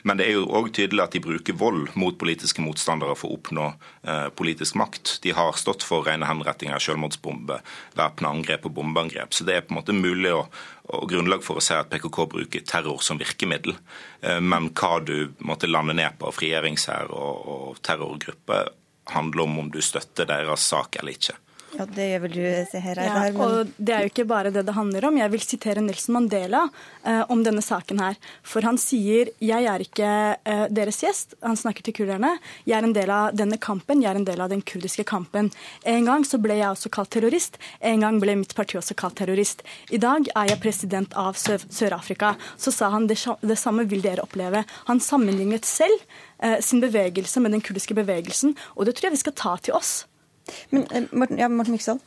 Men det er jo òg tydelig at de bruker vold mot politiske motstandere for å oppnå eh, politisk makt. De har stått for rene henrettinger, selvmordsbombe, væpna angrep og bombeangrep. Så det er på en måte mulig å, og grunnlag for å si at PKK bruker terror som virkemiddel. Eh, men hva du måtte lande ned på, regjeringshær og, og terrorgruppe, handler om om du støtter deres sak eller ikke. Ja, Det gjør vel du, Seher Eidar. Ja, og det er jo ikke bare det det handler om. Jeg vil sitere Nelson Mandela eh, om denne saken her. For han sier jeg er ikke eh, deres gjest. Han snakker til kurderne. Jeg er en del av denne kampen. Jeg er en del av den kurdiske kampen. En gang så ble jeg også kalt terrorist. En gang ble mitt parti også kalt terrorist. I dag er jeg president av Sør-Afrika. Så sa han det, det samme vil dere oppleve. Han sammenlignet selv eh, sin bevegelse med den kurdiske bevegelsen, og det tror jeg vi skal ta til oss. Men eh, Morten, ja, Morten Myksdal?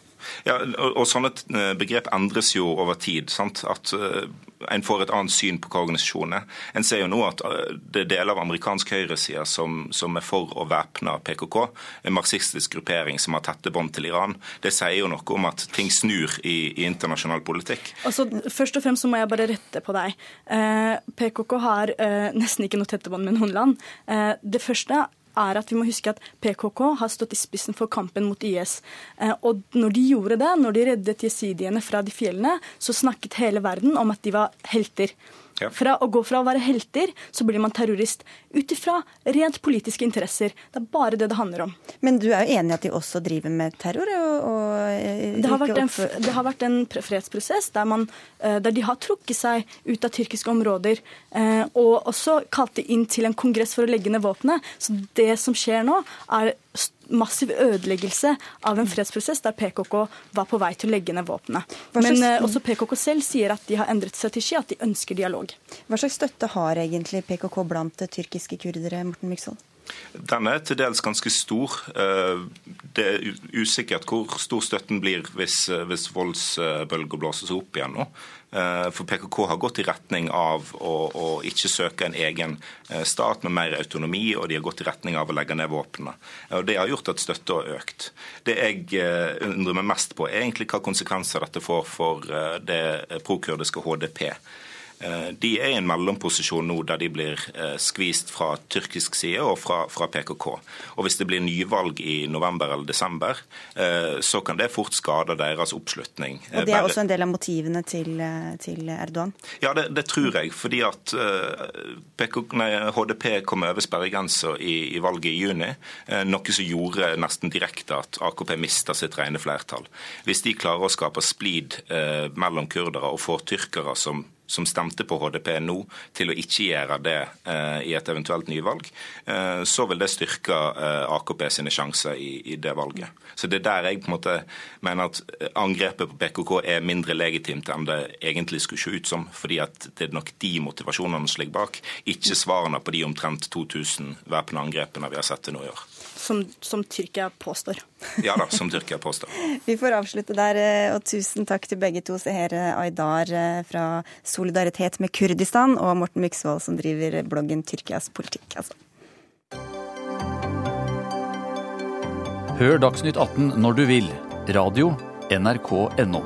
Ja, og, og, Sånne eh, begrep endres jo over tid. Sant? At uh, En får et annet syn på hva organisasjonen er. En ser jo nå at uh, det er deler av amerikansk høyreside som, som, er for å væpne PKK. En marxistisk gruppering som har tette bånd til Iran. Det sier jo noe om at ting snur i, i internasjonal politikk. Altså, først og fremst så må jeg bare rette på deg. Uh, PKK har nesten ikke noe tette bånd med noen land. det første er at vi må huske at PKK har stått i spissen for kampen mot IS. Eh, og når de gjorde det, når de reddet jesidiene fra de fjellene, så snakket hele verden om at de var helter. Ja. Fra å gå fra å være helter, så blir man terrorist. Ut ifra rent politiske interesser. Det er bare det det handler om. Men du er jo enig i at de også driver med terror? Og, og eh, det, har en, det, har vært en, fredsprosess der, man, eh, der, de har trukket seg ut av tyrkiske områder. Og også kalte inn til en kongress for å legge ned våpenet. Så det som skjer nå, er massiv ødeleggelse av en fredsprosess der PKK var på vei til å legge ned våpenet. Men uh, også PKK selv sier at de har endret strategi, at de ønsker dialog. Hva slags støtte har egentlig PKK blant tyrkiske kurdere, Morten Myksvold? Den er til dels ganske stor. Eh, det er usikkert hvor stor støtten blir hvis, eh, hvis voldsbølger blåses opp igjen nå. Eh, for PKK har gått i retning av å, å, ikke søke en egen stat med mer autonomi, og de har gått i retning av å legge ned våpnene. Og Det har gjort at støtta har økt. Det jeg undrer meg mest på, er egentlig hva konsekvenser dette får for det prokurdiske HDP. Eh, de er i en mellomposisjon nå der de blir eh, skvist fra tyrkisk side og fra, fra, PKK. Og Hvis det blir nyvalg i november eller desember, eh, så kan det fort skade deres oppslutning. Og Det er også en del av motivene til, til Erdogan? Ja, det, det, tror jeg. fordi at PKK, nei, HDP kom over sperregrensa i, i, valget i juni, noe som gjorde nesten direkte at AKP mista sitt rene flertall. Hvis de klarer å skape splid mellom kurdere og får tyrkere som som stemte på HDP nå, til å ikke gjøre det eh, i et eventuelt nyvalg, eh, så vil det styrke eh, AKP sine sjanser i, det valget. Så Det er der jeg på en måte mener at angrepet på PKK er mindre legitimt enn det egentlig skulle se ut som. fordi at det er nok de motivasjonene som ligger bak, ikke svarene på de omtrent 2000 væpna angrepene vi har sett til nå i år. Som, som Tyrkia påstår. Ja da, som Tyrkia påstår. Vi får avslutte der, eh, og tusen takk til begge to. Seher Aydar eh, fra Solidaritet med Kurdistan og Morten Myksvold som driver bloggen Tyrkias politikk. Altså. Hør Dagsnytt 18 når du vil. Radio NRK.no.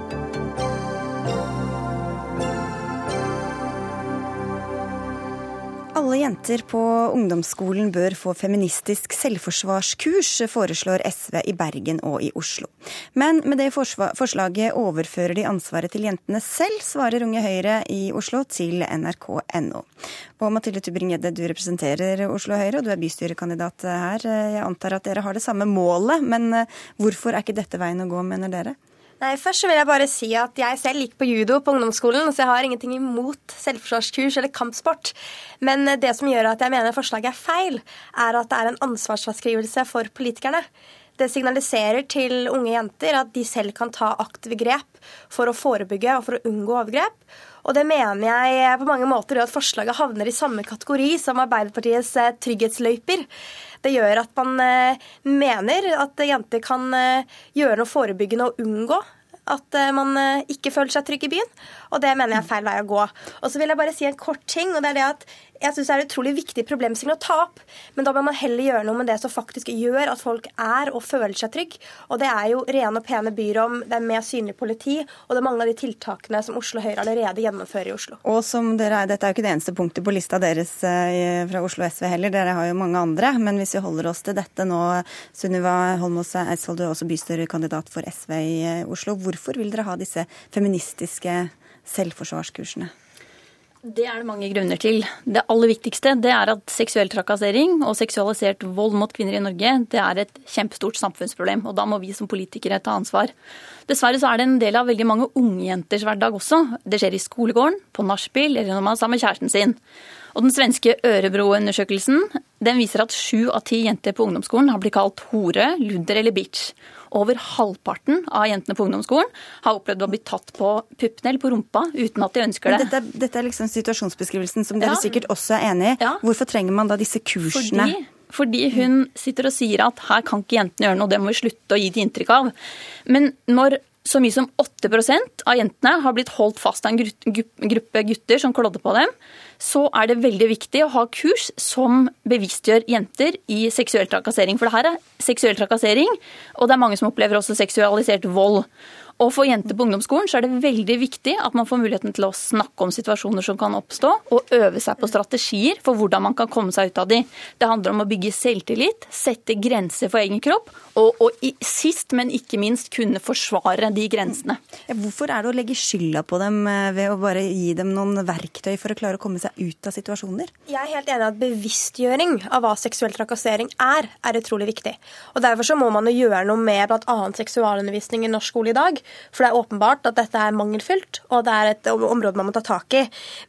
jenter på ungdomsskolen bør få feministisk selvforsvarskurs, foreslår SV i Bergen og i Oslo. Men med det forslaget overfører de ansvaret til jentene selv, svarer Unge Høyre i Oslo til nrk.no. Og Mathilde Tubring-Gjedde, du representerer Oslo Høyre, og du er bystyrekandidat her. Jeg antar at dere har det samme målet, men hvorfor er ikke dette veien å gå, mener dere? Nei, Først vil jeg bare si at jeg selv gikk på judo på ungdomsskolen, så jeg har ingenting imot selvforsvarskurs eller kampsport. Men det som gjør at jeg mener forslaget er feil, er at det er en ansvarsfraskrivelse for politikerne. Det signaliserer til unge jenter at de selv kan ta aktive grep for å forebygge og for å unngå overgrep. Og det mener jeg på mange måter gjør at forslaget havner i samme kategori som Arbeiderpartiets trygghetsløyper. Det gjør at man eh, mener at jenter kan eh, gjøre noe forebyggende og unngå at man ikke føler seg trygg i byen. Og det mener jeg er feil vei å gå. Og så vil jeg bare si en kort ting, og det er det at jeg synes det er en utrolig viktig problemstilling å ta opp. Men da bør man heller gjøre noe med det som faktisk gjør at folk er og føler seg trygg. Og det er jo rene og pene byrom, det er mer synlig politi, og det er mange av de tiltakene som Oslo Høyre allerede gjennomfører i Oslo. Og som dere, Dette er jo ikke det eneste punktet på lista deres eh, fra Oslo SV heller, dere har jo mange andre. Men hvis vi holder oss til dette nå, Sunniva Holmås Eidsvoll, du er også bystyrekandidat for SV i eh, Oslo. Hvorfor vil dere ha disse feministiske selvforsvarskursene? Det er det mange grunner til. Det aller viktigste det er at seksuell trakassering og seksualisert vold mot kvinner i Norge det er et kjempestort samfunnsproblem. og Da må vi som politikere ta ansvar. Dessverre så er det en del av veldig mange unge jenters hverdag også. Det skjer i skolegården, på nachspiel eller når man er sammen med kjæresten sin. Og Den svenske Ørebro-undersøkelsen den viser at sju av ti jenter på ungdomsskolen har blitt kalt hore, ludder eller bitch. Over halvparten av jentene på ungdomsskolen har opplevd å bli tatt på puppene eller på rumpa uten at de ønsker det. Dette, dette, er liksom situasjonsbeskrivelsen som dere ja. sikkert også er enig i. Ja. Hvorfor trenger man da disse kursene? Fordi fordi hun sitter og sier at her kan ikke jentene gjøre noe, det må vi slutte å gi det inntrykk av. Men når så mye som 8% av jentene har blitt holdt fast av en gruppe gutter som klådde på dem, så er det veldig viktig å ha kurs som bevisstgjør jenter i seksuell trakassering. For det her er seksuell trakassering, og det er mange som opplever også seksualisert vold. Og for jenter på ungdomsskolen så er det veldig viktig at man får muligheten til å snakke om situasjoner som kan oppstå, og øve seg på strategier for hvordan man kan komme seg ut av de. Det handler om å bygge selvtillit, sette grenser for egen kropp, og, og sist, men ikke minst, kunne forsvare de grensene. Hvorfor er det å legge skylda på dem eh, ved å bare gi dem noen verktøy for å klare å komme seg ut av situasjoner? Jeg er helt enig i at bevisstgjøring av hva seksuell trakassering er, er utrolig viktig. Og Derfor så må man jo gjøre noe med bl.a. seksualundervisning i norsk skole i dag. For det er åpenbart at dette er mangelfylt, og det er et område man må ta tak i.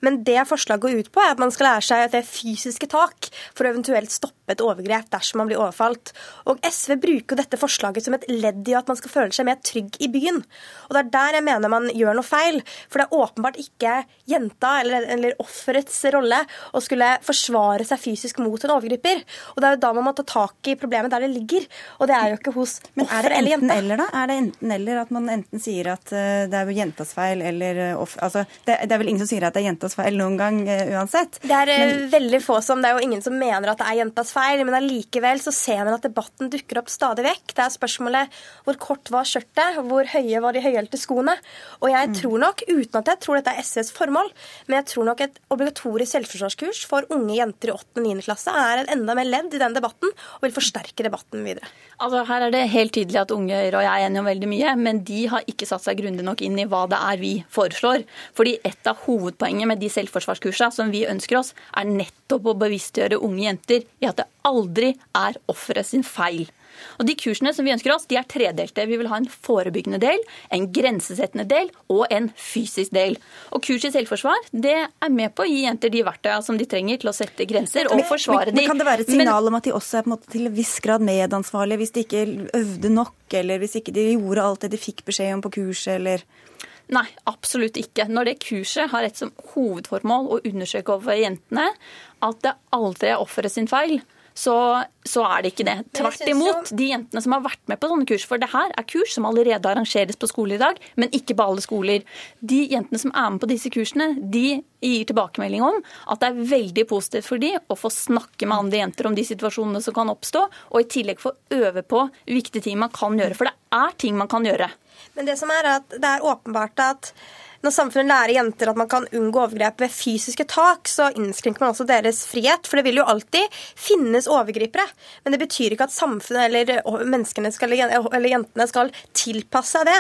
Men det forslaget går ut på, er at man skal lære seg at det er fysiske tak for å eventuelt stoppe et overgrep dersom man blir overfalt. Og SV bruker dette forslaget som et ledd i at man skal føle seg mer trygg i byen. Og det er der jeg mener man gjør noe feil. For det er åpenbart ikke jenta eller, eller offerets rolle å skulle forsvare seg fysisk mot en overgriper. Og det er jo da man må ta tak i problemet der det ligger. Og det er jo ikke hos offer eller jenta. Eller da? Er det enten eller at man enten sier at eh, det er jentas feil eller eh, Altså, det, det, er vel ingen som sier at det er jentas feil noen gang uh, uansett? Det er men... veldig få som Det er jo ingen som mener at det er jentas feil, men allikevel så ser man at debatten dukker opp stadig vekk. Det er spørsmålet hvor kort var skjørtet, hvor høye var de høyhælte skoene. Og jeg mm. tror nok, uten at jeg tror dette er SVs formål, men jeg tror nok et obligatorisk selvforsvarskurs for unge jenter i 8. og 9. klasse er et enda mer ledd i den debatten, og vil forsterke debatten videre. Altså, her er det helt tydelig at unge og jeg er enige om veldig mye, men de har ikke satt seg grundig nok inn i hva det er vi foreslår. Fordi et av hovedpoengene med de selvforsvarskursene som vi ønsker oss, er nettopp å bevisstgjøre unge jenter i at det aldri er offeret sin feil. Og De kursene som vi ønsker oss, de er tredelte. Vi vil ha en forebyggende del, en grensesettende del og en fysisk del. Og Kurs i selvforsvar det er med på å gi jenter de verktøyene som de trenger til å sette grenser og forsvare dem. Kan det være et signal men, om at de også er til en viss grad medansvarlige hvis de ikke øvde nok, eller hvis ikke de gjorde alt det de fikk beskjed om på kurset, eller Nei, absolutt ikke. Når det kurset har et som hovedformål å undersøke overfor jentene at det aldri er offeret sin feil, så, så er det ikke det. Tvert imot, de jentene som har vært med på sånne kurs, for det her er kurs som allerede arrangeres på skoler i dag, men ikke på alle skoler. De jentene som er med på disse kursene, de gir tilbakemelding om at det er veldig positivt for de å få snakke med andre jenter om de situasjonene som kan oppstå, og i tillegg få øve på viktige ting man kan gjøre. For det er ting man kan gjøre. Men det som er at det er åpenbart at når samfunnet lærer jenter at man kan unngå overgrep ved fysiske tak, så innskrenker man også deres frihet. For det vil jo alltid finnes overgripere. Men det betyr ikke at samfunnet eller menneskene skal, eller jentene skal tilpasse seg det.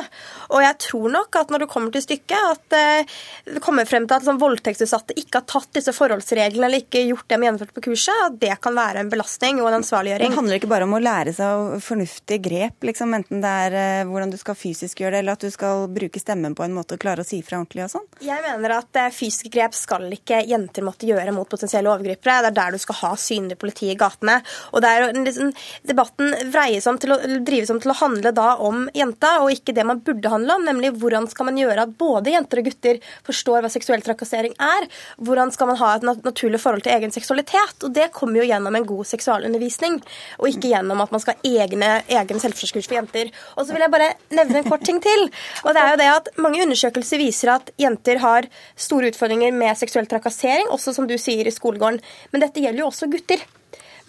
Og jeg tror nok at når det kommer til stykket, at eh, det kommer frem til at sånn, voldtektsutsatte ikke har tatt disse forholdsreglene eller ikke gjort dem gjennomført på kurset, at det kan være en belastning og en ansvarliggjøring. Det handler ikke bare om å lære seg fornuftige grep, liksom, enten det er eh, hvordan du skal fysisk gjøre det, eller at du skal bruke stemmen på en måte og klare å si fra ordentlig og sånn? Jeg mener at eh, fysiske grep skal ikke jenter måtte gjøre mot potensielle overgripere. Det er der du skal ha synlig politi i gatene. Og det er liksom, Debatten vreies om til å, drives om til å handle da om jenta, og ikke det man burde handle om, nemlig hvordan skal man gjøre at både jenter og gutter forstår hva seksuell trakassering er. Hvordan skal man ha et naturlig forhold til egen seksualitet. Og det kommer jo gjennom en god seksualundervisning, og ikke gjennom at man skal ha egne, egen selvforskurs for jenter. Og så vil jeg bare nevne en kort ting til. og det er jo det at Mange undersøkelser viser at jenter har store utfordringer med seksuell trakassering, også som du sier i skolegården. Men dette gjelder jo også gutter.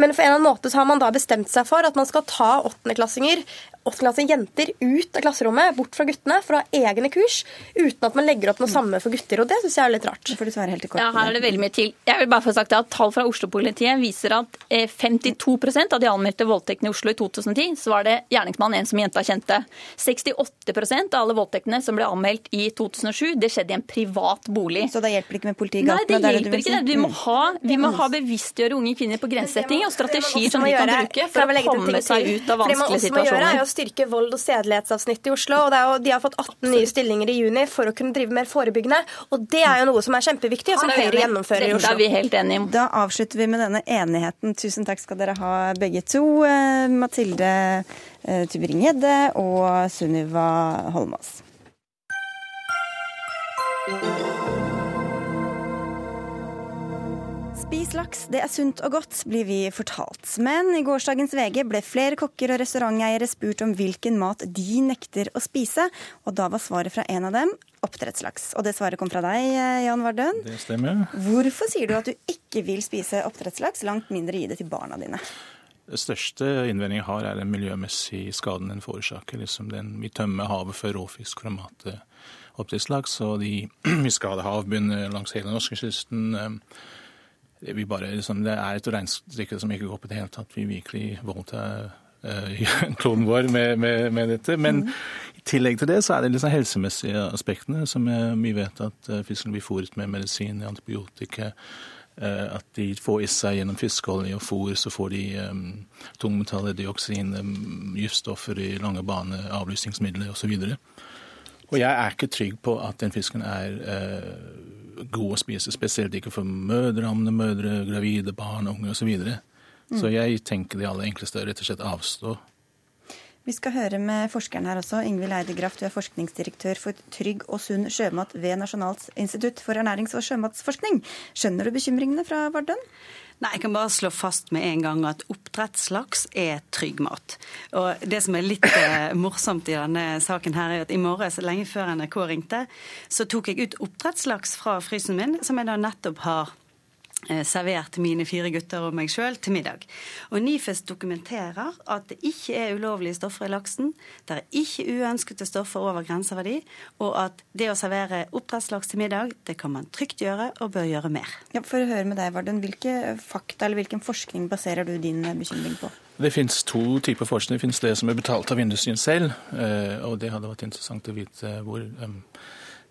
Men for en eller annen måte så har man da bestemt seg for at man skal ta åttendeklassinger åttendeklasse jenter ut av klasserommet, bort fra guttene, for å ha egne kurs, uten at man legger opp noe samme for gutter. Og det syns jeg er litt rart. For du svarer helt kort. Ja, her er det veldig mye til. Jeg vil bare få sagt at Tall fra Oslo-politiet viser at 52 eh, av de anmeldte voldtektene i Oslo i 2010, så var det gjerningsmannen en som jenta kjente. 68% av alle voldtektene som ble anmeldt i 2007, det skjedde i en privat bolig. Så det hjelper ikke med politiet i gatene? Nei, det, det hjelper det ikke. Vi må, ha, vi må ha bevisstgjøre unge kvinner på grensesetting og strategier som de kan bruke for å komme seg ut av vanskelige situasjoner styrke vold- og sedelighetsavsnittet i Oslo. og, jo, De har fått 18 nye stillinger i juni for å kunne drive mer forebyggende. og Det er jo noe som er kjempeviktig, og som Høyre gjennomfører i Oslo. Da er vi helt enige om. Da avslutter vi med denne enigheten. Tusen takk skal dere ha begge to. Eh, Mathilde eh, Tybring-Gjedde og Sunniva Holmås. Spis laks, det er sunt og godt, blir vi fortalt. Men i gårsdagens VG ble flere kokker og restauranteiere spurt om hvilken mat de nekter å spise, og da var svaret fra en av dem oppdrettslaks. Og det svaret kom fra deg, Jan Vardøen. Det stemmer. Hvorfor sier du at du ikke vil spise oppdrettslaks, langt mindre gi det til barna dine? Det største innvendingen jeg har, er den miljømessige skaden den forårsaker. Liksom den, vi tømmer havet for råfisk for mat oppdrettslaks, og de, vi skader havbunnen langs hele norskekysten. Det, bare, liksom, det er et regnestykke som ikke går på det hele tatt. Vi virkelig voldtar uh, kloden vår med, med, med, dette. Men mm. i tillegg til det så er det liksom helsemessige aspektene, som vi vet at uh, fisken blir fôret med medisin, antibiotika. Uh, at de får i seg gjennom fiskeolje og fôr, så får de um, tungmetaller, dioksin, um, giftstoffer i lange bane, avlysningsmidler osv. Og, så og jeg er ikke trygg på at den fisken er uh, god å spise, spesielt ikke for mødre, ammende mødre, gravide, barn, unge osv. Så, videre. så mm. jeg tenker det aller enkleste er rett og slett avstå. Vi skal høre med forskeren her også. Ingvild Eidegraft, du er forskningsdirektør for trygg og sunn sjømat ved Nasjonalt institutt for ernærings- og sjømatsforskning. Skjønner du bekymringene fra Vardøen? Nei, Jeg kan bare slå fast med en gang at oppdrettslaks er trygg mat. Og Det som er litt eh, morsomt i denne saken, her er at i morges, lenge før NRK ringte, så tok jeg ut oppdrettslaks fra frysen min, som jeg da nettopp har servert mine fire gutter og meg sjøl til middag. Og NIFES dokumenterer at det ikke er ulovlige stoffer i laksen, det er ikke uønskede stoffer over grenseverdi, og at det å servere oppdrettslaks til middag, det kan man trygt gjøre og bør gjøre mer. Ja, for å høre med deg, Varden, Hvilke fakta eller hvilken forskning baserer du din bekymring på? Det finnes to typer forskning. Det finnes det som er betalt av industrien selv, eh, og det hadde vært interessant å vite hvor Eh,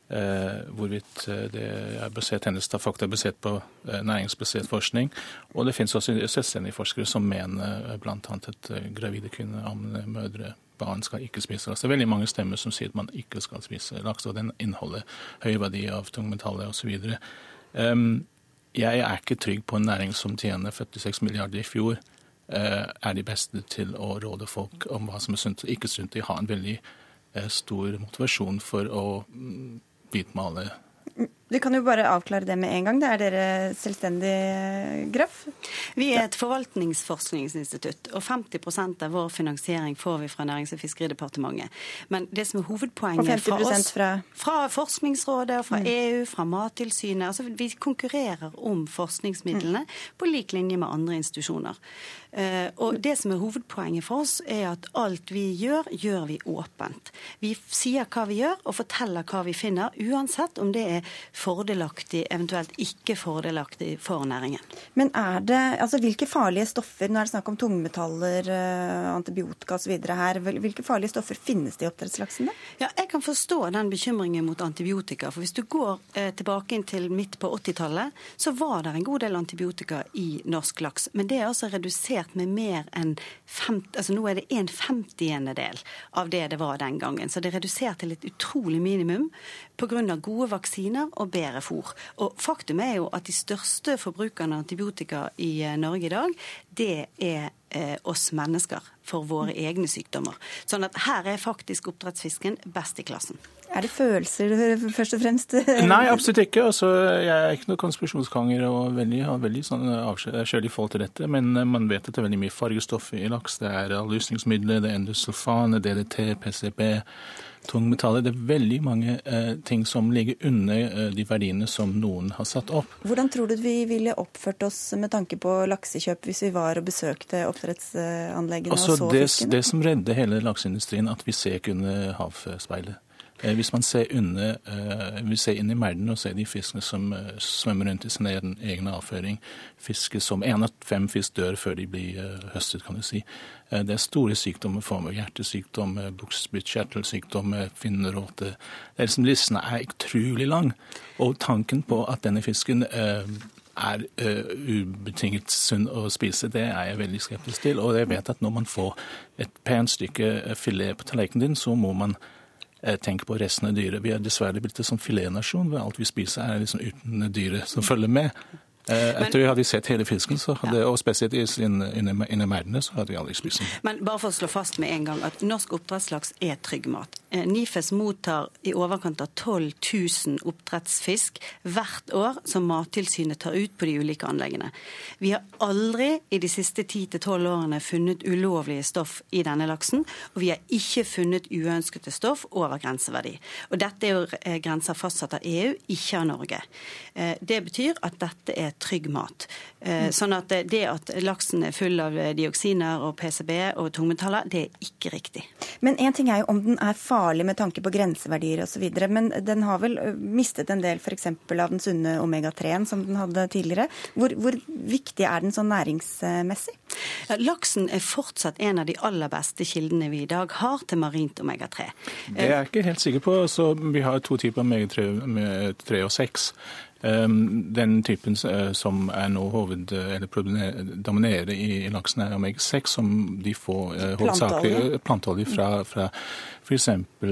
hvorvidt eh, det er basert hennes fakta er basert på eh, næringsbasert forskning. Og det finnes også selvstendige forskere som mener bl.a. at gravide kvinner, ammende mødre, barn skal ikke spise laks. Det er veldig mange stemmer som sier at man ikke skal spise laks, og den inneholder høy verdi av tungmetaller osv. Jeg er ikke trygg på en næring som tjener 46 milliarder i fjor, er de beste til å råde folk om hva som er sunt og ikke sunt. De har en veldig stor motivasjon for å mm, hvitmale Vi kan jo bare avklare det med en gang. Det er dere selvstendig Graff? Vi er et forvaltningsforskningsinstitutt, og 50% av vår finansiering får vi fra Nærings- og fiskeridepartementet. Men det som er hovedpoenget fra oss fra... fra Forskningsrådet, fra mm. EU, fra Mattilsynet altså Vi konkurrerer om forskningsmidlene mm. på lik linje med andre institusjoner. Eh, og Det som er hovedpoenget for oss, er at alt vi gjør, gjør vi åpent. Vi sier hva vi gjør og forteller hva vi finner, uansett om det er fordelaktig, eventuelt ikke fordelaktig for næringen. Men er det, altså hvilke farlige stoffer, nå er det snakk om tungmetaller, eh, antibiotika osv. her, hvilke farlige stoffer finnes det i oppdrettslaksen? Ja, jeg kan forstå den bekymringen mot antibiotika. For hvis du går eh, tilbake til midt på 80-tallet, så var det en god del antibiotika i norsk laks. Men det er altså redusert med mer enn 50, altså Nå er det en femtiendedel av det det var den gangen. Så det er redusert til et utrolig minimum pga. gode vaksiner og bedre fôr. Og faktum er jo at de største forbrukerne av antibiotika i eh, Norge i dag, det er eh, oss mennesker for våre egne sykdommer. Sånn at her er faktisk oppdrettsfisken best i klassen. Er det følelser først og fremst? Nei, absolutt ikke. Altså, jeg er ikke noen konspirasjonskanger og veldig, har veldig sånn i forhold til dette. Men eh, man vet at det er veldig mye fargestoff i laks. Det er avlusningsmidler, det er endosulfan, DDT, PCB, tungmetaller. Det er veldig mange eh, ting som ligger under eh, de verdiene som noen har satt opp. Hvordan tror du vi ville oppført oss med tanke på laksekjøp hvis vi var og besøkte oppdrettsanleggene altså, og så det, fiskene? Det som redder hele lakseindustrien, at vi ser ikke under havspeilet. Eh, hvis man ser, under, eh, ser inn i merden og ser de fiskene som eh, svømmer rundt i sin egen, avføring, fisker som én av fem fisk dør før de blir høstet, kan du si. Det er store sykdommer for meg. Hjertesykdom, bukspyttkjertelsykdom, finneråte. Liksom, listen er utrolig lang. Og tanken på at denne fisken er uh, ubetinget sunn å spise, det er jeg veldig skeptisk til. Og jeg vet at når man får et pent stykke filet på tallerkenen din, så må man tenke på resten av dyret. Vi er dessverre blitt en sånn filetnasjon alt vi spiser er liksom uten dyret som følger med. Eh, etter vi hadde sett hele fisken, hadde, og spesielt inni merdene, så hadde vi aldri spist den. Men bare for å slå fast med en gang at norsk oppdrettslaks er trygg mat. Eh, NIFES mottar i overkant av 12 000 oppdrettsfisk hvert år som Mattilsynet tar ut på de ulike anleggene. Vi har aldri i de siste 10-12 årene funnet ulovlige stoff i denne laksen, og vi har ikke funnet uønskede stoff over grenseverdi. Og dette er jo eh, grenser fastsatt av EU, ikke av Norge. Det betyr at dette er trygg mat. Eh, sånn at det at laksen er full av dioksiner og PCB og tungmetaller, det er ikke riktig. Men én ting er jo om den er farlig med tanke på grenseverdier osv., men den har vel mistet en del f.eks. av den sunne omega-3-en som den hadde tidligere. Hvor, hvor, viktig er den sånn næringsmessig? Ja, laksen er fortsatt en av de aller beste kildene vi i dag har til marint omega-3. Det er jeg ikke helt sikker på. Så vi har to typer omega-3 og 6. Ehm, den typen eh, som er nå hoved, eller dominerer i laksen, er omega-6, som de får eh, hovedsakelig planteolje fra, fra f.eks.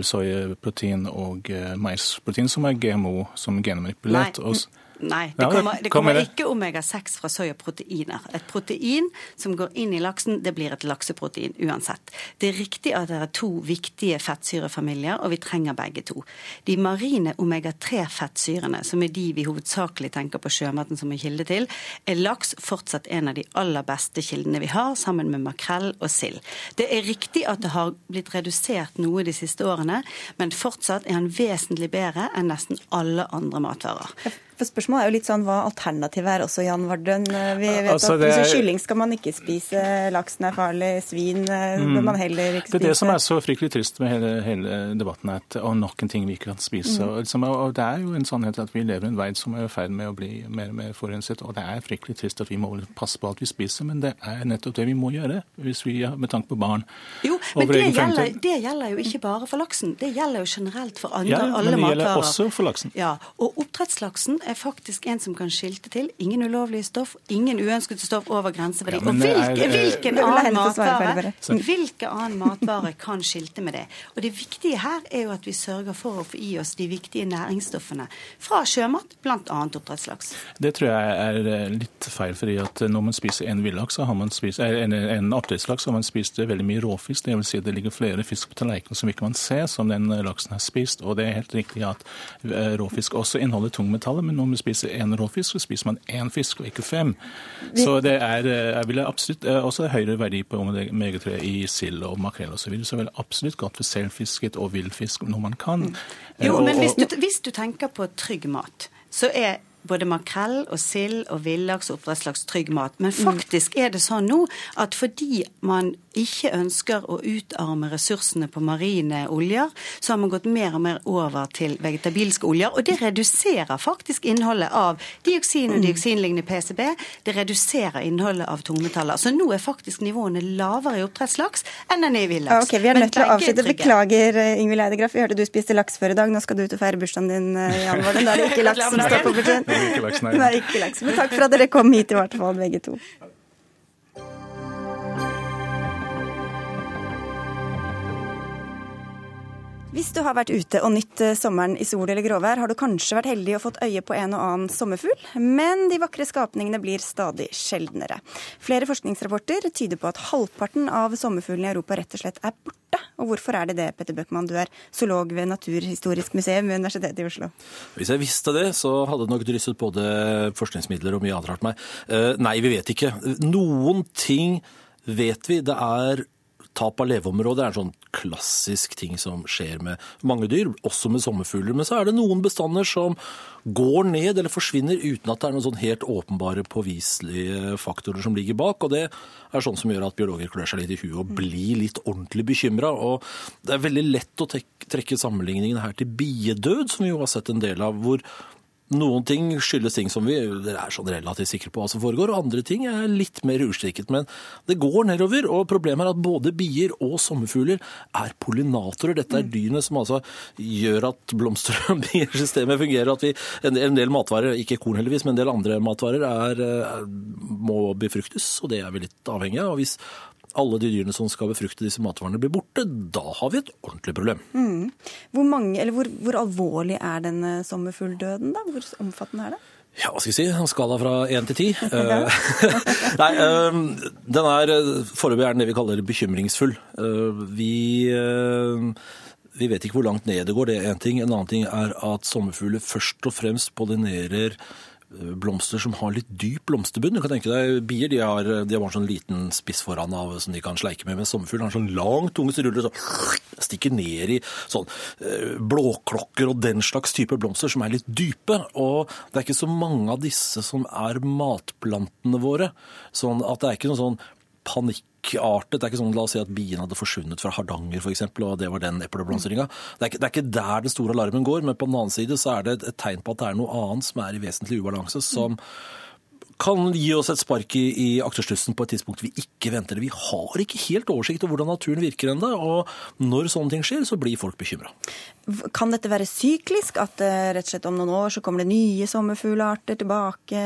soyaprotein og eh, maisprotein, som er GMO, som genmanipulert. Nei. Nei, det kommer, det kommer ikke omega-6 fra soyaproteiner. Et protein som går inn i laksen, det blir et lakseprotein uansett. Det er riktig at det er to viktige fettsyrefamilier, og vi trenger begge to. De marine omega-3-fettsyrene, som er de vi hovedsakelig tenker på sjømaten som en kilde til, er laks fortsatt en av de aller beste kildene vi har, sammen med makrell og sild. Det er riktig at det har blitt redusert noe de siste årene, men fortsatt er han vesentlig bedre enn nesten alle andre matvarer. For Spørsmålet er jo litt sånn hva alternativet er også, Jan Vardøen. Vi vet altså, at er... Kylling skal man ikke spise, laksen er farlig, svin eh, mm. bør man heller ikke spise. Det er det som er så fryktelig trist med hele, hele debatten, at, og nok en ting vi ikke kan spise. Mm. Og, liksom, og, Det er jo en sannhet at vi lever i en verden som er i ferd med å bli mer og mer forurenset. Og det er fryktelig trist at vi må passe på alt vi spiser, men det er nettopp det vi må gjøre hvis vi med tanke på barn. Jo, men det gjelder, det gjelder, jo ikke bare for laksen. Det gjelder jo generelt for andre, ja, alle matvarer. Ja, Men det gjelder også for laksen. Ja, og oppdrettslaksen er faktisk en som kan skilte til. Ingen ulovlige stoff, ingen uønskede stoff over grenseverdi. Ja, og hvilke, er- hvilken, annen matvare, hvilke annen matvare kan skilte med det? Og det viktige her er jo at vi sørger for å få i oss de viktige næringsstoffene fra sjømat, bl.a. oppdrettslaks. Det tror jeg er eh, litt feil, fordi at når man spiser en villaks, så har man spist, eh, en, en oppdrettslaks, så har man spist veldig mye råfisk. Det vil si at det ligger flere fisk på tallerkenen som ikke man ser, som den eh, laksen har spist. Og det er helt riktig at eh, råfisk også inneholder tungmetaller, men når man spiser én råfisk, så spiser man én fisk og ikke fem. Så det er eh, jeg vil absolutt eh, også høyere verdi på omega-3 i sild og makrell osv. Så, videre. så vil absolutt godt for selvfisket og villfisk når man kan. Eh, Jo, men hvis du, hvis du tenker på trygg mat, så er både makrell og sild og villaks og oppdrettslaks trygg mat. Men faktisk er det sånn nå at fordi man ikke ønsker å utarme ressursene på marine oljer, så har man gått mer og mer over til vegetabilske oljer. Og det reduserer faktisk innholdet av dioksin og dioksinlignende PCB. Det reduserer innholdet av tungmetaller. Så nå er faktisk nivåene lavere i oppdrettslaks enn den er i villaks. ok, Vi er nødt til å avslutte. Beklager, Ingvild Eide Graff. Vi hørte du spiste laks før i dag. Nå skal du ut og feire bursdagen din, eh, Jan Vålen. Da er det ikke laks som står på budsjettet. Nei. Nei, ikke laks. Men takk for at dere kom hit, i hvert fall, begge to. Hvis du har vært ute og nytt eh, sommeren i sol eller gråvær, har du kanskje vært heldig og fått øye på en og annen sommerfugl, men de vakre skapningene blir stadig sjeldnere. Flere forskningsrapporter tyder på at halvparten av sommerfuglene i Europa rett og slett er borte. Og hvorfor er det det, Petter Bøckmann, du er zoolog ved Naturhistorisk museum ved Universitetet i Oslo? Hvis jeg visste det, så hadde det nok drysset både forskningsmidler og mye annet rart meg. Eh, Nei, vi vet ikke. Noen ting vet vi. Det er tap av leveområder er en sånn klassisk ting som skjer med mange dyr, også med sommerfugler. Men så er det noen bestander som går ned eller forsvinner uten at det er noen sånn helt åpenbare påviselige faktorer som ligger bak. Og det er sånn som gjør at biologer klør seg litt i huet og blir litt ordentlig bekymra. Og det er veldig lett å trekke sammenligningen her til biedød, som vi jo har sett en del av. hvor noen ting skyldes ting som vi er sånn relativt sikre på hva som foregår, og andre ting er litt mer ustrikket. Men det går nedover, og problemet er at både bier og sommerfugler er pollinatorer. Dette er dyrene som altså gjør at blomster- og biersystemet fungerer. At vi, en, del, matvarer, ikke korn heldigvis, men en del andre matvarer er, er, må befruktes, og det er vi litt avhengig av. Og hvis alle de dyrene som skal befrukte disse matvarene blir borte, da har vi et ordentlig problem. Mm. Hvor, mange, eller hvor, hvor alvorlig er denne sommerfugldøden, da? Hvor omfattende er det? Ja, hva skal jeg si? En skala fra én til ti. Eh, Nei, eh, den er eh, foreløpig er den det vi kaller bekymringsfull. Vi, vi vet ikke hvor langt ned det går, det er én ting. En annen ting er at sommerfugler først og fremst pollinerer blomster som har litt dyp blomsterbunn. Du kan tenke deg, Bier de har, de har sånn liten spiss foran av som de kan sleike med, mens sommerfuglen har sånn lang tunge som ruller så stikker ned i sånn eh, blåklokker og den slags type blomster som er litt dype. Og det er ikke så mange av disse som er matplantene våre. Sånn at det er ikke noe sånn panikkartet. Det er ikke sånn, La oss si at bien hadde forsvunnet fra Hardanger eksempel, og det var den epleblomstringa. Det, det er ikke der den store alarmen går, men på den annen side så er det et, tegn på at det er noe annet som er i vesentlig ubalanse, som kan gi oss et spark i, i akterstussen på et tidspunkt vi ikke venter. Vi har ikke helt oversikt over hvordan naturen virker ennå, og når sånne ting skjer, så blir folk bekymra. Kan dette være syklisk? At eh, rett og slett om noen år så kommer det nye sommerfuglarter tilbake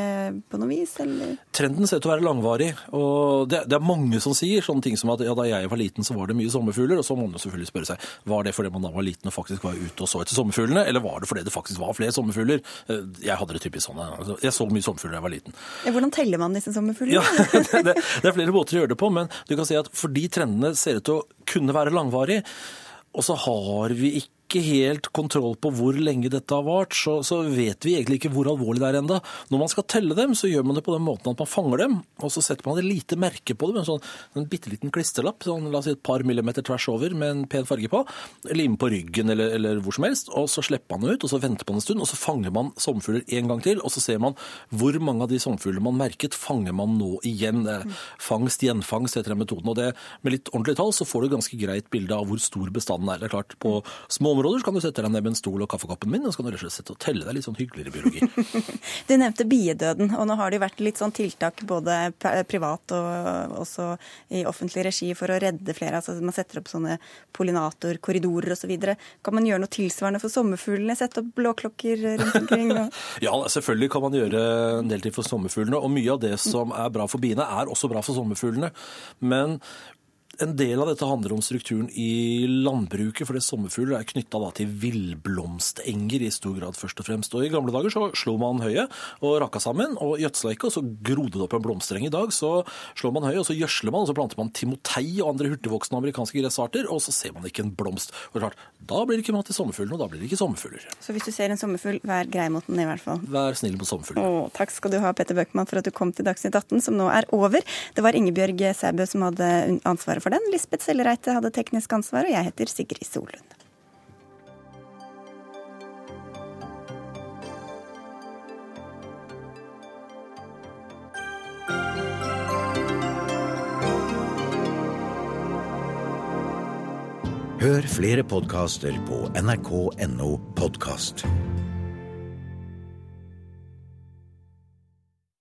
på noe vis, eller? Trenden ser ut til å være langvarig, og det, det er mange som sier sånne ting som at ja, da jeg var liten så var det mye sommerfugler, og så må man selvfølgelig spørre seg, var det fordi man da var liten og faktisk var ute og så etter sommerfuglene, eller var det fordi det faktisk var flere sommerfugler? Eh, Jeg hadde det typisk sånn, altså, jeg så mye sommerfugler da jeg var liten. Hvordan teller man disse sommerfuglene? Ja, det, det er flere måter å gjøre det på, men du kan si at fordi trendene ser ut til å kunne være langvarige, og så har vi ikke helt kontroll på hvor lenge dette har vart, så, så vet vi egentlig ikke hvor alvorlig det er enda. Når man skal telle dem, så gjør man det på den måten at man fanger dem, og så setter man et lite merke på dem, en sånn en bitte liten klisterlapp, sånn, la oss si et par millimeter tvers over med en pen farge på, limer på ryggen eller, eller hvor som helst, og så slipper man ut, og så venter man en stund, og så fanger man sommerfugler en gang til, og så ser man hvor mange av de sommerfuglene man merket, fanger man nå igjen. Fangst, gjenfangst heter den metoden, og det, med litt ordentlig tall så får du et ganske greit bilde av hvor stor bestanden er. Det er klart, på små områder så kan du sette deg ned med en stol og kaffekoppen min, og så kan du rett og slett sette og telle deg litt sånn hyggeligere biologi. du nevnte biedøden, og nå har det jo vært litt sånn tiltak både privat og også i offentlig regi for å redde flere. altså Man setter opp sånne pollinatorkorridorer osv. Så kan man gjøre noe tilsvarende for sommerfuglene? Sette opp blåklokker rundt omkring? Og... ja, selvfølgelig kan man gjøre en del ting for sommerfuglene. Og mye av det som er bra for biene, er også bra for sommerfuglene. Men en del av dette handler om strukturen i landbruket, for det sommerfugler er knytta til villblomstenger i stor grad, først og fremst. Og I gamle dager så slo man høyet og rakka sammen og gjødsla ikke, og så grodde det opp en blomstereng. I dag så slår man høyet, og så gjødsler man, og så planter man timotei og andre hurtigvoksende amerikanske gressarter, og så ser man ikke en blomst. Og klart, Da blir det ikke mat til sommerfuglene, og da blir det ikke sommerfugler. Så hvis du ser en sommerfugl, vær grei mot den i hvert fall. Vær snill mot sommerfugler. Takk skal du ha, Petter Bøckmann, for at du kom til Dagsnytt 18, som nå er over. Det var Ingebjørg Sæbø som hadde ansvaret for den. Lisbeth Sellereite hadde teknisk ansvar, og jeg heter Sigrid Solund. Hør flere podkaster på nrk.no podkast.